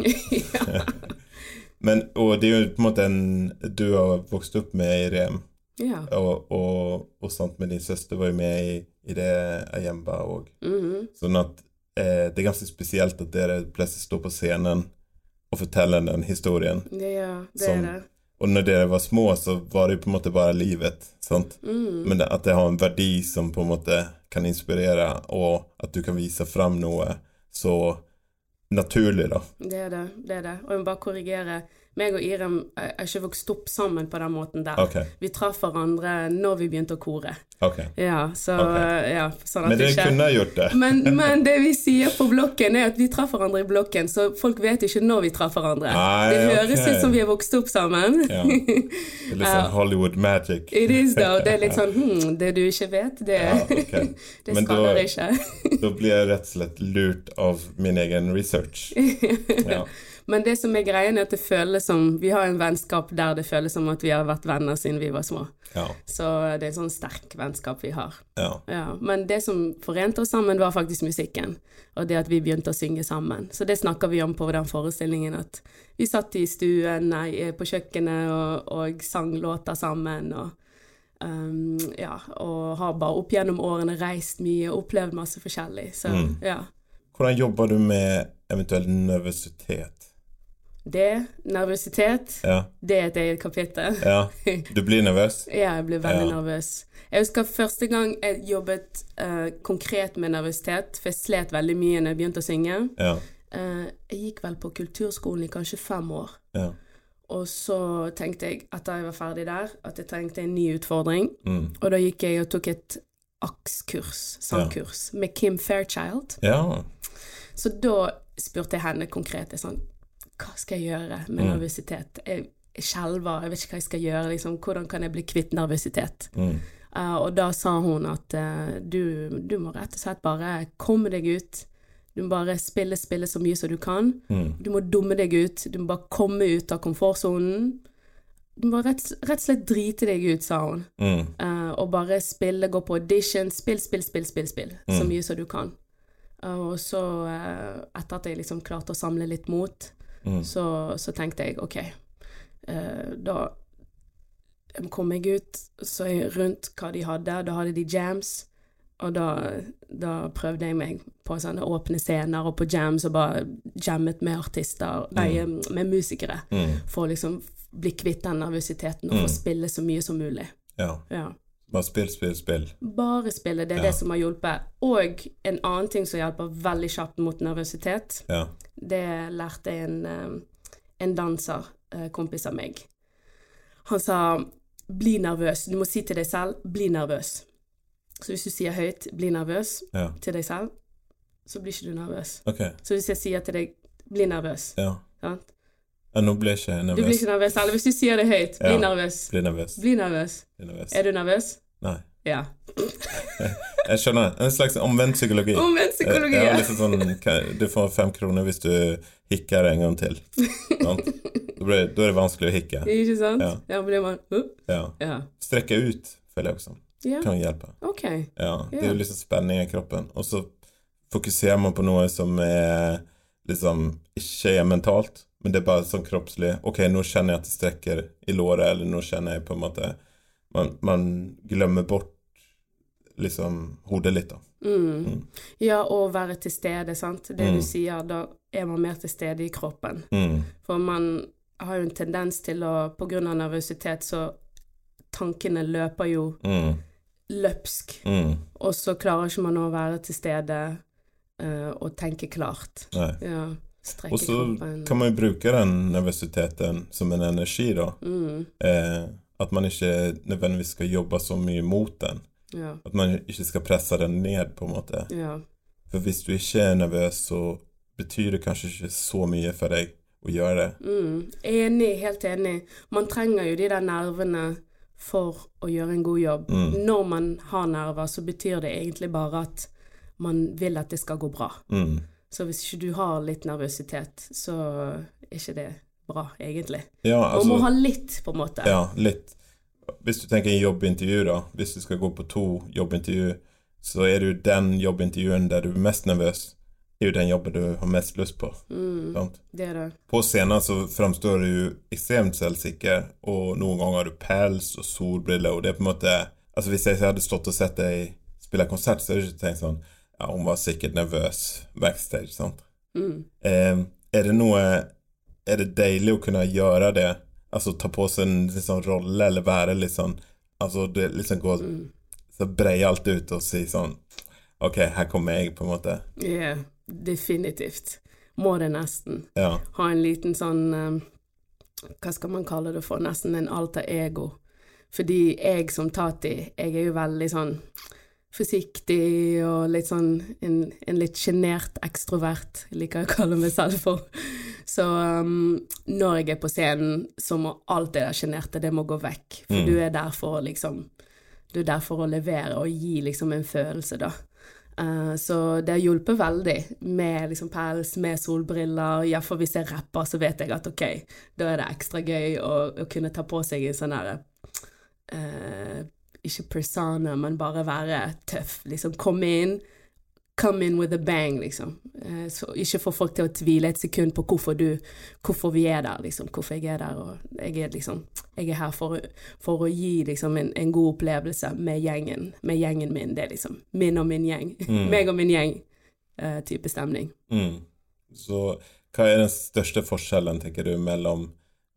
Men, og det er jo på en måte en du har vokst opp med i Rem,
Ja.
og, og, og sant med din søster var jo med i, i det Ayemba òg.
Mhm.
Sånn at eh, det er ganske spesielt at dere plutselig står på scenen og forteller den historien.
Ja, det
Som-
er det.
Og når dere var små, så var det jo på en måte bare livet. sant?
Mm.
Men at det har en verdi som på en måte kan inspirere, og at du kan vise fram noe så naturlig, da.
Det er det. det er det. Og jeg må bare korrigere. Meg og Irem er er ikke vokst opp sammen på den måten der.
Okay.
Vi traff hverandre når vi begynte å kore.
Okay.
Ja, så
okay.
ja, sånn
Men dere
ikke
kunne gjort det.
men, men det vi sier på blokken, er at vi traff hverandre i blokken, så folk vet ikke når vi traff hverandre.
Nei,
det høres ut som vi har vokst opp sammen.
Ja. Det er litt sånn Hollywood magic.
It is, though. Det er litt sånn hm, Det du ikke vet, det,
Ja,
det skader ikke.
Da blir jeg rett og slett lurt av min egen research. Ja.
Men det som er greien, er at det føles som Vi har en vennskap der det føles som at vi har vært venner siden vi var små.
Ja.
Så det er en sånn sterk vennskap vi har.
ja.
Ja, men det som forente oss sammen, var faktisk musikken. Og det at vi begynte å synge sammen. Så det snakker vi om på den forestillingen, at vi satt i stuen, nei, på kjøkkenet og, og sang låter sammen. Og, um, ja, og har bare opp gjennom årene reist mye og opplevd masse forskjellig. Så
Mm.
ja.
Hvordan jobber du med eventuell nervøsitet?
Det, nervøsitet,
Ja.
det er et eget kapittel.
ja. Du blir nervøs?
Ja, jeg blir veldig
Ja.
nervøs. Jeg husker første gang jeg jobbet uh, konkret med nervøsitet, for jeg slet veldig mye når jeg begynte å synge.
Ja.
Eh, jeg gikk vel på kulturskolen i kanskje fem år.
ja.
Og så tenkte jeg, etter jeg var ferdig der, at jeg trengte en ny utfordring.
Mm.
Og da gikk jeg og tok et AKS-kurs, sangkurs, med Kim Fairchild.
Ja.
Så da spurte jeg henne konkret jeg sånn, hva skal jeg gjøre med
Mm.
nervøsitet? Jeg jeg skjelver, jeg vet ikke hva jeg skal gjøre, liksom, hvordan kan jeg bli kvitt nervøsitet?
Mm.
Uh, og da sa hun at uh, du, du må rett og slett bare komme deg ut. Du må bare spille, spille så mye som du kan.
Mm.
Du må dumme deg ut. Du må bare komme ut av komfortsonen. Du må rett, rett og slett drite deg ut, sa hun.
Mm.
Uh, og bare spille, gå på audition. Spill, spill, spill, spill, spill. Så
Mm.
mye som du kan. Og så, etter at jeg liksom klarte å samle litt mot,
Mm.
så, så tenkte jeg OK, eh, da kom jeg ut, så jeg rundt hva de hadde. Da hadde de jams. Og da, da prøvde jeg meg på sånne åpne scener og på jams og bare jammet med artister, nei, med musikere.
Mm.
For å liksom bli kvitt den nervøsiteten og
Mm.
få spille så mye som mulig.
Ja.
Ja.
Bare spill, spill, spill.
Bare spille, det er
Ja.
det som har hjulpet. Og en annen ting som hjelper veldig kjapt mot nervøsitet,
Ja.
det lærte en, eh, en danser, eh, kompis av meg. Han sa bli nervøs. Du må si til deg selv bli nervøs. Så hvis du sier høyt 'bli nervøs'
Ja.
til deg selv, så blir ikke du nervøs.
Okay.
Så hvis jeg sier til deg 'bli nervøs',
Ja.
sant?
Ja nå ble jeg ikke
du blir
nervøs.
ikke nervøs. Eller hvis du sier det høyt 'bli
Ja.
nervøs',
Blir nervøs.
bli nervøs.
Bli nervøs.
Er du nervøs?
Nei.
Ja.
Jeg skjønner. En slags omvendt psykologi.
Omvendt psykologi.
Ja,
ja.
liksom sånn, du får fem kroner hvis du hikker en gang til. Da, blir, da er det vanskelig å hikke.
Ikke sant?
Ja.
Ja, blir man uh,
Ja.
Ja.
Strekke ut, føler jeg også.
ja.
Kan hjelpe.
Okay.
Ja, Det er jo liksom spenning i kroppen. Og så fokuserer man på noe som er liksom ikke er mentalt, men det er bare sånn kroppslig. OK, nå kjenner jeg at det strekker i låret, eller nå kjenner jeg på en måte Man, man glemmer bort liksom hodet litt, da.
Mm. Ja, og være til stede, sant. Det
Mm.
du sier, da er man mer til stede i kroppen.
Mm.
For man har jo en tendens til å, på grunn av nervøsitet, så tankene løper jo
Mm.
løpsk.
Mm.
Og så klarer ikke man å være til stede uh, og tenke klart.
Nei.
Ja.
Og så kan man jo bruke den nervøsiteten som en energi, da.
Mm.
Eh, at man ikke nødvendigvis skal jobbe så mye mot den.
Ja.
At man ikke skal presse den ned, på en måte.
Ja.
For hvis du ikke er nervøs, så betyr det kanskje ikke så mye for deg å gjøre det.
Mm. Enig, helt enig. Man trenger jo de der nervene for å gjøre en god jobb.
Mm.
Når man har nerver, så betyr det egentlig bare at man vil at det skal gå bra.
Mm.
Så hvis ikke du har litt nervøsitet, så er ikke det bra, egentlig.
Ja,
Man må ha
altså
litt, på en måte.
Ja, litt. Hvis du tenker en jobbintervju, da. Hvis du skal gå på to jobbintervju, så er det jo den jobbintervjuen der du er mest nervøs. Det er jo den jobben du har mest lyst på.
Mm,
Sant?
det det.
På scenen så framstår du ekstremt selvsikker, og noen ganger har du pels og solbriller, og det er på en måte Altså Hvis jeg hadde stått og sett deg spille konsert, så hadde jeg ikke tenkt sånn Ja, hun var sikkert nervøs backstage, sant.
Mm.
Eh, er det noe Er det deilig å kunne gjøre det? Altså ta på seg en liksom, rolle, eller være litt sånn Altså det liksom gå
Mm.
så breie alt ut og si sånn OK, her kommer jeg, på en måte.
Ja, definitivt. Må det nesten.
Ja.
Ha en liten sånn um, Hva skal man kalle det for? Nesten en alter ego. Fordi jeg som Tati, jeg er jo veldig sånn forsiktig og litt sånn en, en litt sjenert ekstrovert, liker jeg å kalle meg selv for. Så um, når jeg er på scenen, så må alt det der sjenerte, det må gå vekk. For
Mm.
du er der for å liksom Du er der for å levere og gi liksom en følelse, da. Uh, så det har hjulpet veldig med liksom pels, med solbriller. Iallfall hvis jeg rapper, så vet jeg at ok, da er det ekstra gøy å, å kunne ta på seg en sånn herre eh, Ikke persona, men bare være tøff. Liksom komme inn. Come in with a bang, liksom. Eh, så ikke få folk til å tvile et sekund på hvorfor du Hvorfor vi er der, liksom. Hvorfor jeg er der. Og jeg er liksom Jeg er her for, for å gi liksom en, en god opplevelse med gjengen. Med gjengen min. Det er liksom min og min gjeng.
Mm.
Meg og min gjeng. eh, type stemning.
Mm. Så hva er den største forskjellen, tenker du, mellom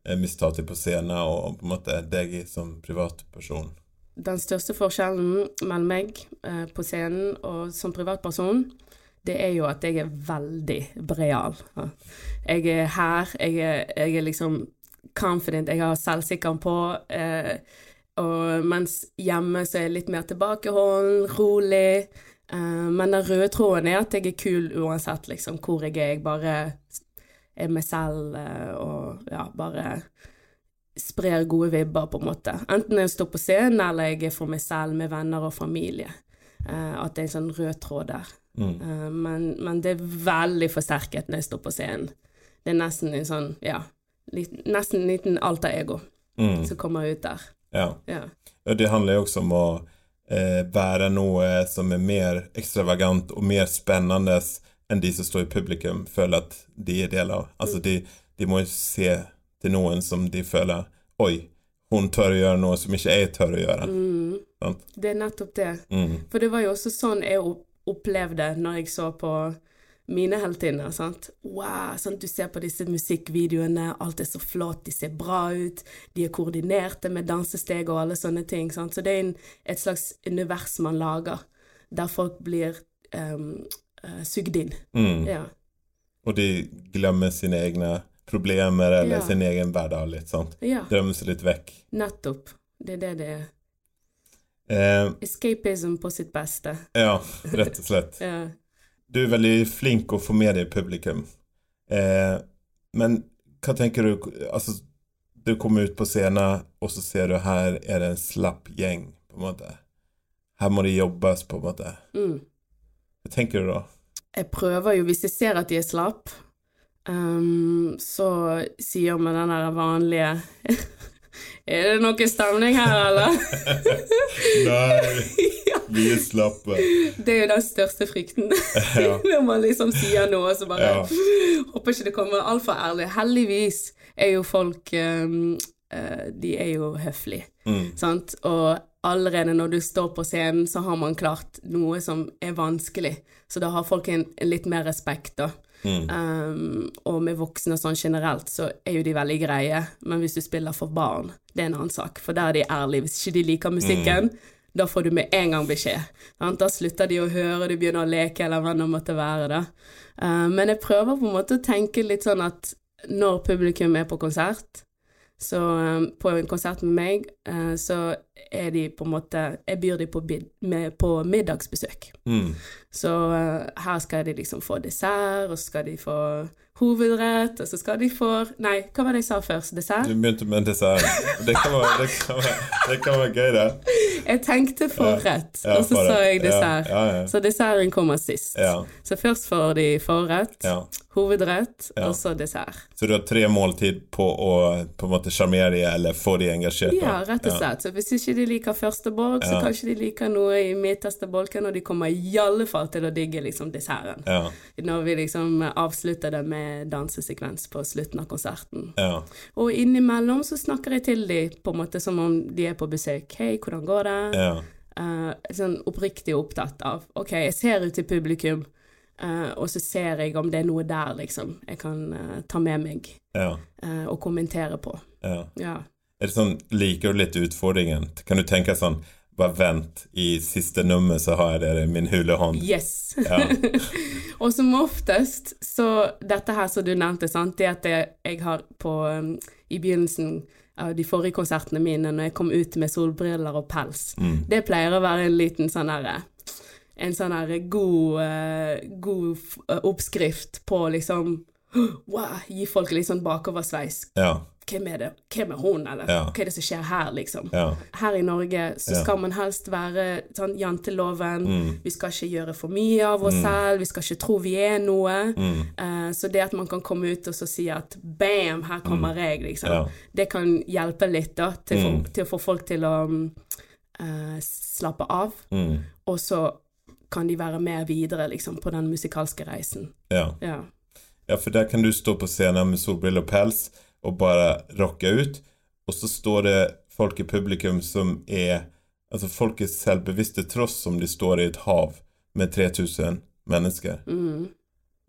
mistati Miss Tati på scenen og på en måte deg som privatperson?
Den største forskjellen mellom meg eh, på scenen og som privatperson, det er jo at jeg er veldig breal. Jeg er her, jeg er, jeg er liksom confident, jeg har selvsikker på. Eh, og mens hjemme så er jeg litt mer tilbakeholden, rolig. Eh, men den røde tråden er at jeg er kul uansett liksom hvor jeg er. Jeg bare er meg selv eh, og ja, bare sprer gode vibber, på en måte. Enten jeg står på scenen, eller jeg er for meg selv med venner og familie. Uh, at det er en sånn rød tråd der.
Mm.
Uh, men, men det er veldig forsterket når jeg står på scenen. Det er nesten en sånn, ja litt, Nesten en liten alter ego
Mm.
som kommer ut der.
Ja.
Ja.
Det handler jo også om å eh, være noe som er mer ekstravagant og mer spennende enn de som står i publikum, føler at de er del av. Altså, de, de må jo se til noen som de føler Oi, hun tør å gjøre noe som ikke jeg tør å gjøre.
Mm,
Sånn?
det er nettopp det.
Mm.
For det var jo også sånn jeg opplevde når jeg så på mine heltinner. sant? Wow, sant? Du ser på disse musikkvideoene, alt er så flott, de ser bra ut, de er koordinerte med dansesteg og alle sånne ting. sant? Så det er en, et slags univers man lager, der folk blir um, uh, sugd inn.
Mm.
Ja.
Og de glemmer sine egne problemer eller
Ja.
sin egen hverdag litt, sånt.
ja,
Drømme seg litt vekk.
nettopp. Det er det det er.
Eh,
Escapism på sitt beste.
ja, rett og slett.
Ja.
Du er veldig flink å få med deg publikum. Eh, men hva tenker du Altså, du kommer ut på scenen, og så ser du her er det en slapp gjeng, på en måte. Her må det jobbes, på en måte.
Mm.
Hva tenker du da?
Jeg prøver jo, hvis jeg ser at de er slapp, ehm, så sier vi den der vanlige Er det noe stemning her, eller?
Nei, vi er slappe.
det er jo den største frykten.
Ja.
Når man liksom sier noe, så bare
Ja.
Håper ikke det kommer altfor ærlig. Heldigvis er jo folk um, De er jo høflige,
Mm.
sant. Og allerede når du står på scenen, så har man klart noe som er vanskelig. Så da har folk en, en litt mer respekt, da.
Mm.
Um, og med voksne sånn generelt, så er jo de veldig greie. Men hvis du spiller for barn, det er en annen sak. For der er de ærlige. Hvis ikke de liker musikken, da får du med en gang beskjed. Da slutter de å høre, de begynner å leke, eller hva det måtte være. da. Uh, men jeg prøver på en måte å tenke litt sånn at når publikum er på konsert, Så eh, på en konsert med meg, eh, så er de på en måte Jeg byr de på, med, på middagsbesøk.
Mm.
Så eh, her skal de liksom få dessert, og så skal de få hovedrett, og så skal de få Nei, hva var det jeg sa først? Dessert?
Du begynte med dessert. Det kan være, det kan være, det kan være gøy, det.
Jeg tenkte forrett,
Ja,
og så sa jeg dessert.
Ja, ja, ja.
Så desserten kommer sist. Så først får de forrett,
ja.
hovedrett,
Ja.
og så dessert.
Så du har tre måltid på å på en måte sjarmere dem eller få de engasjert?
Ja, rett og slett. Så hvis ikke de liker første bolk, så kanskje de liker noe i midterste bolken, og de kommer i alle fall til å digge liksom desserten.
Ja,
Når vi liksom avslutter det med dansesekvens på slutten av konserten.
ja,
Og innimellom så snakker jeg til dem på en måte som om de er på besøk. Hei, hvordan går det?
ja,
Uh, sånn oppriktig opptatt av OK, jeg ser ut til publikum, eh, og så ser jeg om det er noe der, liksom, jeg kan uh, ta med meg
ja,
uh, og kommentere på.
ja.
Ja.
Er det sånn, Liker du litt utfordringen? Kan du tenke sånn Bare vent, i siste nummer så har jeg dere i min hule hånd.
Yes.
Ja.
og som oftest, så dette her som du nevnte, sant, det at jeg, jeg har på um, I begynnelsen av de forrige konsertene mine, når jeg kom ut med solbriller og pels,
Mm.
det pleier å være en liten sånn herre En sånn her god, uh, god eh, oppskrift på liksom Wow, gi folk litt sånn bakoversveis.
Ja,
Hvem er det? Hvem er hun, eller?
Ja.
Hva er det som skjer her, liksom?
ja,
Her i Norge så skal man helst være sånn janteloven.
Mm.
Vi skal ikke gjøre for mye av oss selv. Vi skal ikke tro vi er noe.
Mm.
Uh, så det at man kan komme ut og så si at bam, her kommer jeg, liksom.
Mm.
Det kan hjelpe litt, da, til,
Mm.
for, til å få folk til å mm, eh, slappe av.
mm.
Og så kan de være med videre, liksom, på den musikalske reisen.
ja.
Ja.
Ja, for der kan du stå på scenen med solbriller og pels og bare rocke ut, og så står det folk i publikum som er Altså folk er selvbevisste tross om de står i et hav med 3000 mennesker.
Mm.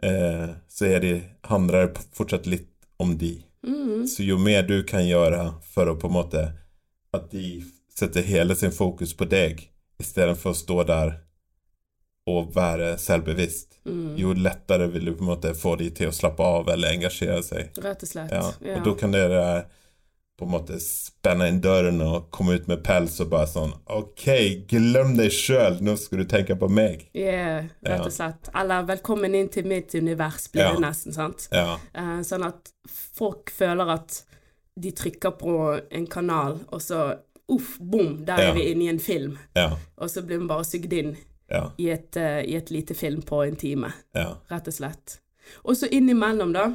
Eh, så er de, handler det fortsatt litt om de.
Mm.
Så jo mer du kan gjøre for å på en måte At de setter hele sin fokus på deg istedenfor å stå der og være selvbevisst,
Mm.
jo lettere vil du på en måte få de til å slappe av eller engasjere seg.
Rett og slett.
Ja.
Ja.
Og da kan dere på en måte spenne inn døren og komme ut med pels og bare sånn OK, glem deg sjøl, nå skal du tenke på meg.
Yeah, rett og slett. Eller 'velkommen inn til mitt univers', blir
Ja.
det nesten, sant?
Ja.
Eh, sånn at folk føler at de trykker på en kanal, og så uff, bom, der
Ja.
er vi inne i en film.
Ja.
Og så blir vi bare sugd inn
Ja.
i et, uh, i et lite film på en time,
Ja.
rett og slett. Og så innimellom, da.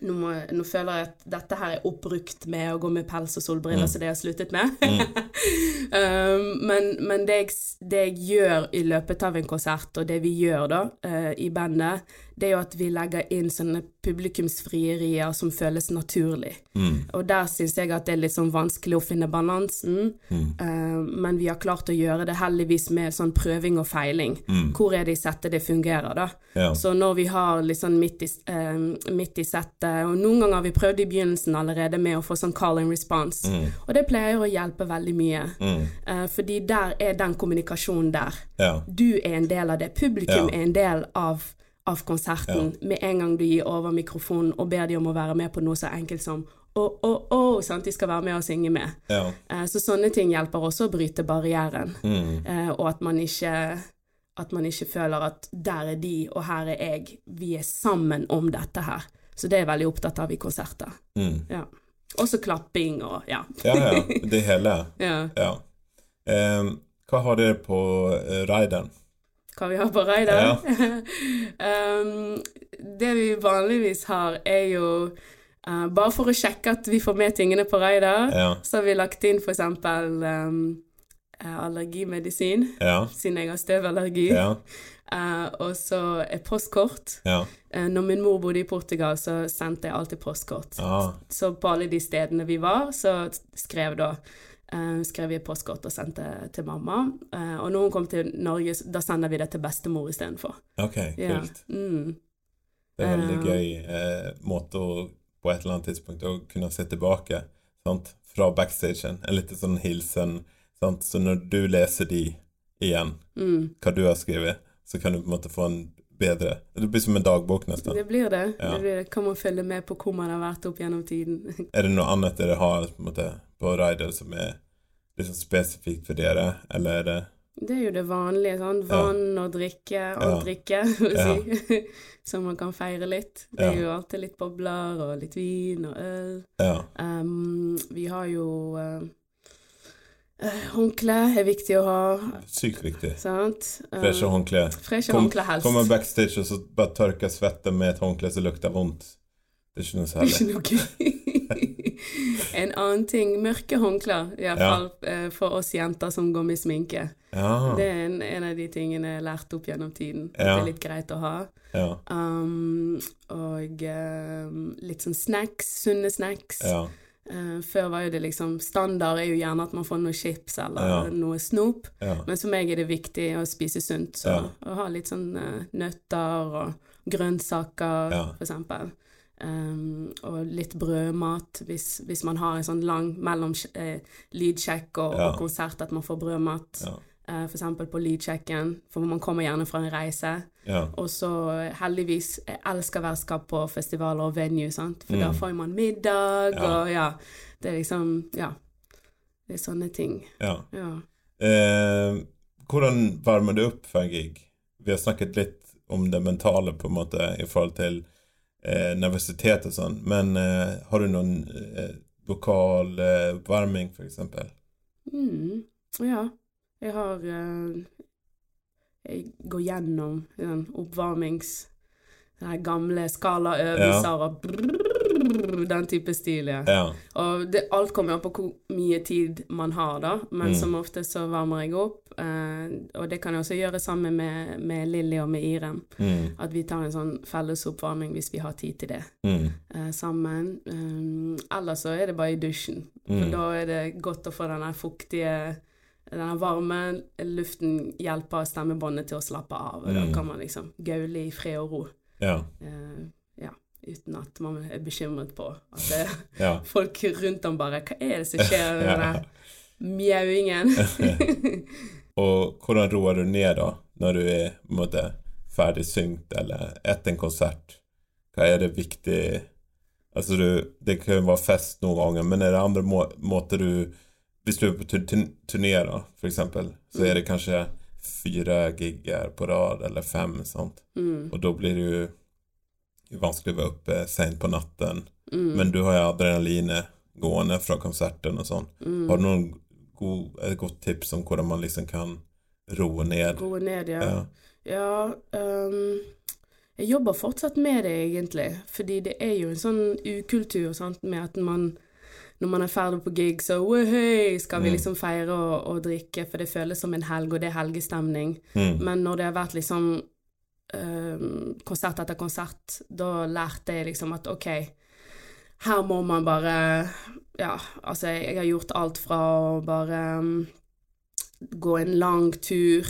Nå, må, nå føler jeg at dette her er oppbrukt med å gå med pels og solbriller,
Mm.
så det har jeg sluttet med. um, men men det, jeg, det jeg gjør i løpet av en konsert, og det vi gjør da uh, i bandet, det er jo at vi legger inn sånne publikumsfrierier som føles naturlig.
Mm.
Og der syns jeg at det er litt sånn vanskelig å finne balansen,
Mm.
eh, men vi har klart å gjøre det heldigvis med sånn prøving og feiling.
Mm.
Hvor er det i settet det fungerer, da?
Ja.
Så når vi har litt sånn midt i, uh, midt i settet, og noen ganger har vi prøvd i begynnelsen allerede med å få sånn call and response,
Mm.
og det pleier å hjelpe veldig mye.
Mm.
Uh, fordi der er den kommunikasjonen der.
Ja.
Du er en del av det. Publikum
Ja.
er en del av, av konserten. Med en gang du gir over mikrofonen og ber de om å være med på noe så enkelt som å, å, å, sant, de skal være med og synge med.
Ja.
Eh, så sånne ting hjelper også å bryte barrieren.
Mm.
Eh, og at man ikke at man ikke føler at der er de, og her er jeg. Vi er sammen om dette her. Så det er jeg veldig opptatt av i konserter.
Mm.
Ja. Også klapping og ja.
Ja, ja. Det hele.
ja.
Ja. Ehm, hva har dere på uh, rideren?
Hva vi har på raider? um, det vi vanligvis har, er jo uh, Bare for å sjekke at vi får med tingene på raider,
Ja.
så har vi lagt inn eksempel um, eh, allergimedisin,
Ja.
siden jeg har støvallergi.
Ja.
Eh, og så et postkort.
Ja.
Uh, når min mor bodde i Portugal, så sendte jeg alltid postkort.
Ah.
Så på alle de stedene vi var, så skrev da uh, skrev jeg postkort og sendte til mamma. Og når hun kom til Norge, da sender vi det til bestemor istedenfor.
Ok,
Ja. Mm.
Det er en veldig gøy måte å på et eller annet tidspunkt å kunne se tilbake sant? fra backstagen. En liten sånn hilsen. Sant? Så når du leser de igjen,
Mm.
hva du har skrevet, så kan du på en måte få en bedre. Det blir som en dagbok nesten.
Det blir det.
Ja.
det blir, kan man følge med på hvor man har vært opp gjennom tiden.
Er det noe annet dere har på, måte, på Rider som er liksom spesifikt for dere, eller er det
Det er jo det vanlige. sånn Vann og drikke og
Ja.
drikke, si. Så man kan feire litt. Det er jo alltid litt bobler og litt vin og øl.
Ja.
Um, vi har jo uh, Håndkle er viktig å ha,
Sykt viktig.
sant?
Freshe håndklær.
Freshe
Kom-
håndkle helst.
Kommer backstage og så bare tørker svetten med et håndkle som lukter vondt. Det er ikke noe særlig.
ikke noe En annen ting, mørke håndklær, iallfall ja. for oss jenter som går med sminke.
Ja.
Det er en, en av de tingene jeg har lært opp gjennom tiden.
Ja.
det er litt greit å ha.
Ja.
Um, og um, litt sånn snacks, sunne snacks.
Ja.
Eh, før var jo det liksom Standard er jo gjerne at man får noe chips eller
Ja.
noe snop.
Ja.
Men for meg er det viktig å spise sunt. Så
Ja.
å ha litt sånn uh, nøtter og grønnsaker,
Ja.
for eksempel. Um, og litt brødmat hvis, hvis man har en sånn lang mellom eh, lydsjekk og, og konsert, at man får brødmat.
Ja.
F.eks. for eksempel på lydsjekken, for man kommer gjerne fra en reise.
Ja.
Og så eh, heldigvis Jeg elsker verskap på festivaler og venue, sant. For da
Mm.
får man middag,
Ja.
og ja. Det er liksom Ja. Det er sånne ting.
ja.
Ja.
Eh, hvordan varmer du opp for en gig? Vi har snakket litt om det mentale på en måte i forhold til eh, nervøsitet og sånn, men eh, har du noen eh, lokal eh, oppvarming, eksempel?
Mm. Ja. Jeg har eh, Jeg går gjennom den oppvarmings... Den gamle skalaøvelser og brrr, den type stil, ja.
Ja.
Og det, alt kommer an på hvor mye tid man har, da. Men
Mm.
som ofte så varmer jeg opp. Eh, og det kan jeg også gjøre sammen med, med Lilly og med Irem.
Mm.
At vi tar en sånn fellesoppvarming hvis vi har tid til det
Mm.
eh, sammen. Um, ellers så er det bare i dusjen. For
Mm.
da er det godt å få den der fuktige den varme luften hjelper stemmebåndet til å slappe av. Og
Mm.
da kan man liksom gaule i fred og ro.
Ja.
Uh, ja, uten at man er bekymret på at det,
Ja.
folk rundt om bare Hva er det som skjer med den
Ja.
mjauingen?
Og hvordan roer du ned da, når du er på en måte ferdig syngt eller etter en konsert? Hva er det viktig Altså, du, det kan jo være fest noen ganger, men er det andre må måter du Hvis du er på tur- turné, da, for eksempel, så er det kanskje fire gigger på rad, eller fem, sant?
mm,
Og da blir det jo jo vanskelig å være oppe sent på natten.
mm,
Men du har jo adrenalinet gående fra konserten og sånn.
mm.
Har du noen god, et godt tips om hvordan man liksom kan roe ned?
Roe ned, ja.
Ja.
Ja, um, jeg jobber fortsatt med det, egentlig. Fordi det er jo en sånn ukultur sant, med at man når man er ferdig på gig, så «Wahey, skal vi
Mm.
liksom feire og, og drikke, for det føles som en helg, og det er helgestemning.
Mm.
Men når det har vært liksom ehm, konsert etter konsert, da lærte jeg liksom at ok, her må man bare Ja, altså, jeg, jeg har gjort alt fra å bare um, gå en lang tur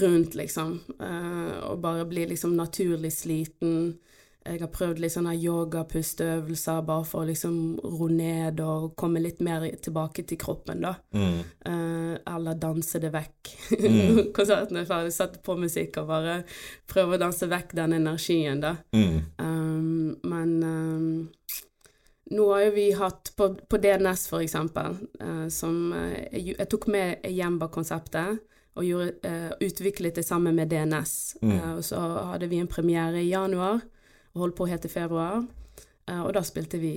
rundt, liksom, eh, og bare bli liksom naturlig sliten. Jeg har prøvd litt sånne yoga-pusteøvelser bare for å liksom ro ned og komme litt mer tilbake til kroppen, da.
Mm.
Eh, eller danse det vekk.
Mm.
Konserten er ferdig, sette på musikk og bare prøve å danse vekk den energien, da.
Mm.
Um, men um, nå har jo vi hatt på, på DNS, for eksempel, eh, som eh, jeg, jeg tok med Jemba-konseptet og gjorde, uh, utviklet det sammen med DNS.
Mm.
Uh, og så hadde vi en premiere i januar, og holdt på helt til februar. Uh, og da spilte vi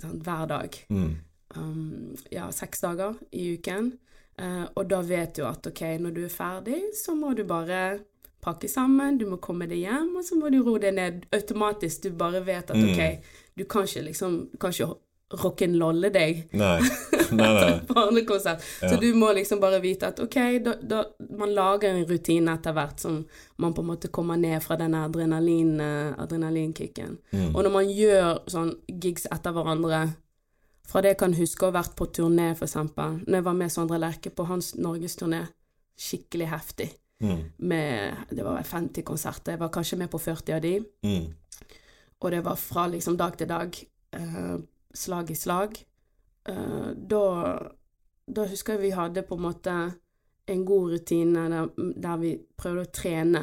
sånn, hver dag.
Mm.
Um, ja, seks dager i uken. Uh, og da vet du at ok, når du er ferdig, så må du bare pakke sammen, du må komme deg hjem, og så må du roe deg ned automatisk. Du bare vet at
Mm.
ok, du kan ikke liksom Du kan ikke rock'n'rolle deg
Nei. Nei, nei.
Så du må liksom bare vite at ok, da, da, man lager en rutine etter hvert som man på en måte kommer ned fra den adrenalin, eh, adrenalinkicken.
Mm.
Og når man gjør sånn gigs etter hverandre Fra det jeg kan huske å ha vært på turné, for eksempel. Når jeg var med Sondre Lerche på hans norgesturné. Skikkelig heftig.
Mm.
Med Det var 50 konserter. Jeg var kanskje med på 40 av de.
Mm.
Og det var fra liksom dag til dag. eh, slag i slag. Uh, da, da husker jeg vi hadde på en måte en god rutine der, der vi prøvde å trene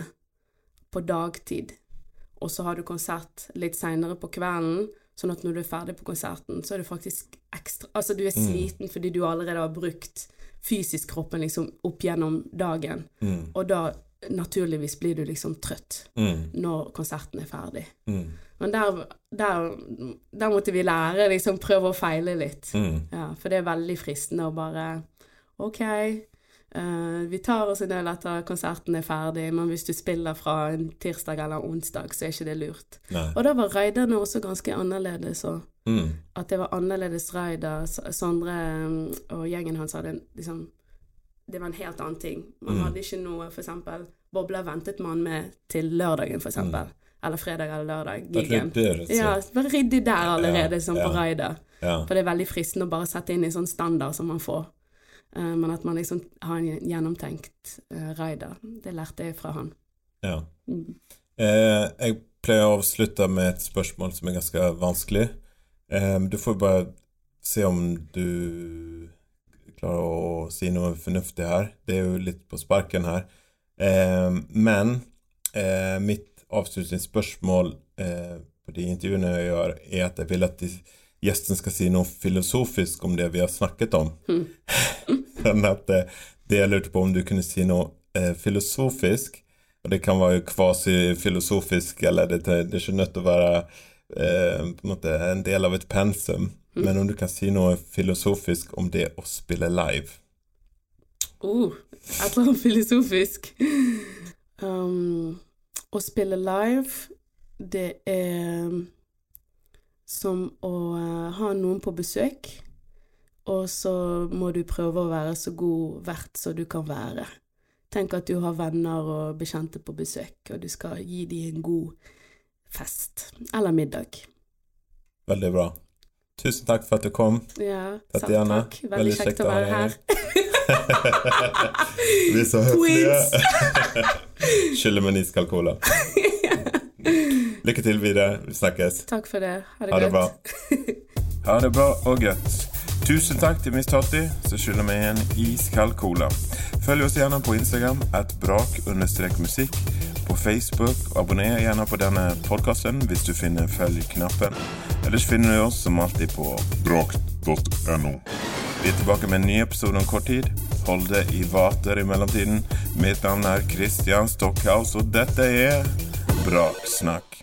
på dagtid, og så har du konsert litt seinere på kvelden, sånn at når du er ferdig på konserten, så er du faktisk ekstra Altså, du er sliten fordi du allerede har brukt fysisk kroppen liksom opp gjennom dagen,
Mm.
og da naturligvis blir du liksom trøtt
Mm.
når konserten er ferdig.
Mm.
Men der, der, der måtte vi lære, liksom prøve og feile litt.
Mm.
Ja, for det er veldig fristende å bare OK, uh, vi tar oss en øl etter konserten er ferdig, men hvis du spiller fra en tirsdag eller onsdag, så er ikke det lurt.
Nei.
Og da var raiderne også ganske annerledes, og
Mm.
at det var annerledes raider. Sondre mm, og gjengen hans hadde liksom Det var en helt annen ting. Man
Mm.
hadde ikke noe, eksempel Bobler ventet man med til lørdagen, for eksempel. Eller fredag eller lørdag.
Og
Ja, bare ryddig der allerede, som på
raidet.
For det er veldig fristende å bare sette inn i sånn standard som man får. Eh, men at man liksom har en gjennomtenkt uh, raider. Det lærte jeg fra han.
ja.
Mm.
Eh, jeg pleier å avslutte med et spørsmål som er ganske vanskelig. Eh, du får bare se om du klarer å si noe fornuftig her. Det er jo litt på sparken her. Eh, men eh, mitt avslutningsspørsmål eh, på de intervjuene jeg gjør, er at jeg vil at de, gjesten skal si noe filosofisk om det vi har snakket om.
Mm.
Sånn at eh, det jeg lurte på om du kunne si noe eh, filosofisk, og det kan være kvasifilosofisk, eller det, det er ikke nødt til å være eh, på en, måte en del av et pensum, men om du kan si noe filosofisk om det å spille live.
Oh, et eller annet filosofisk. Um, å spille live, det er som å eh, ha noen på besøk, og så må du prøve å være så god vert som du kan være. Tenk at du har venner og bekjente på besøk, og du skal gi dem en god fest eller middag.
Veldig bra. Tusen takk for at du kom.
Ja, selv
Tatjana,
takk. Veldig kjekt å være her.
Vi er så høflige. Skylder med en iskald cola. Lykke til videre. Vi snakkes.
Takk for det. Ha det,
Ha det bra. Ha det bra og godt. Tusen takk til Miss Totti, som skylder meg en iskald cola. Følg oss gjerne på Instagram at brak-musikk, på Facebook, abonner gjerne på denne podkasten hvis du finner følg-knappen. Ellers finner du oss som alltid på brakt.no. Vi er tilbake med en ny episode om kort tid. Hold det i vater i mellomtiden. Mitt navn er Christian Stockhaus, og dette er Braksnakk.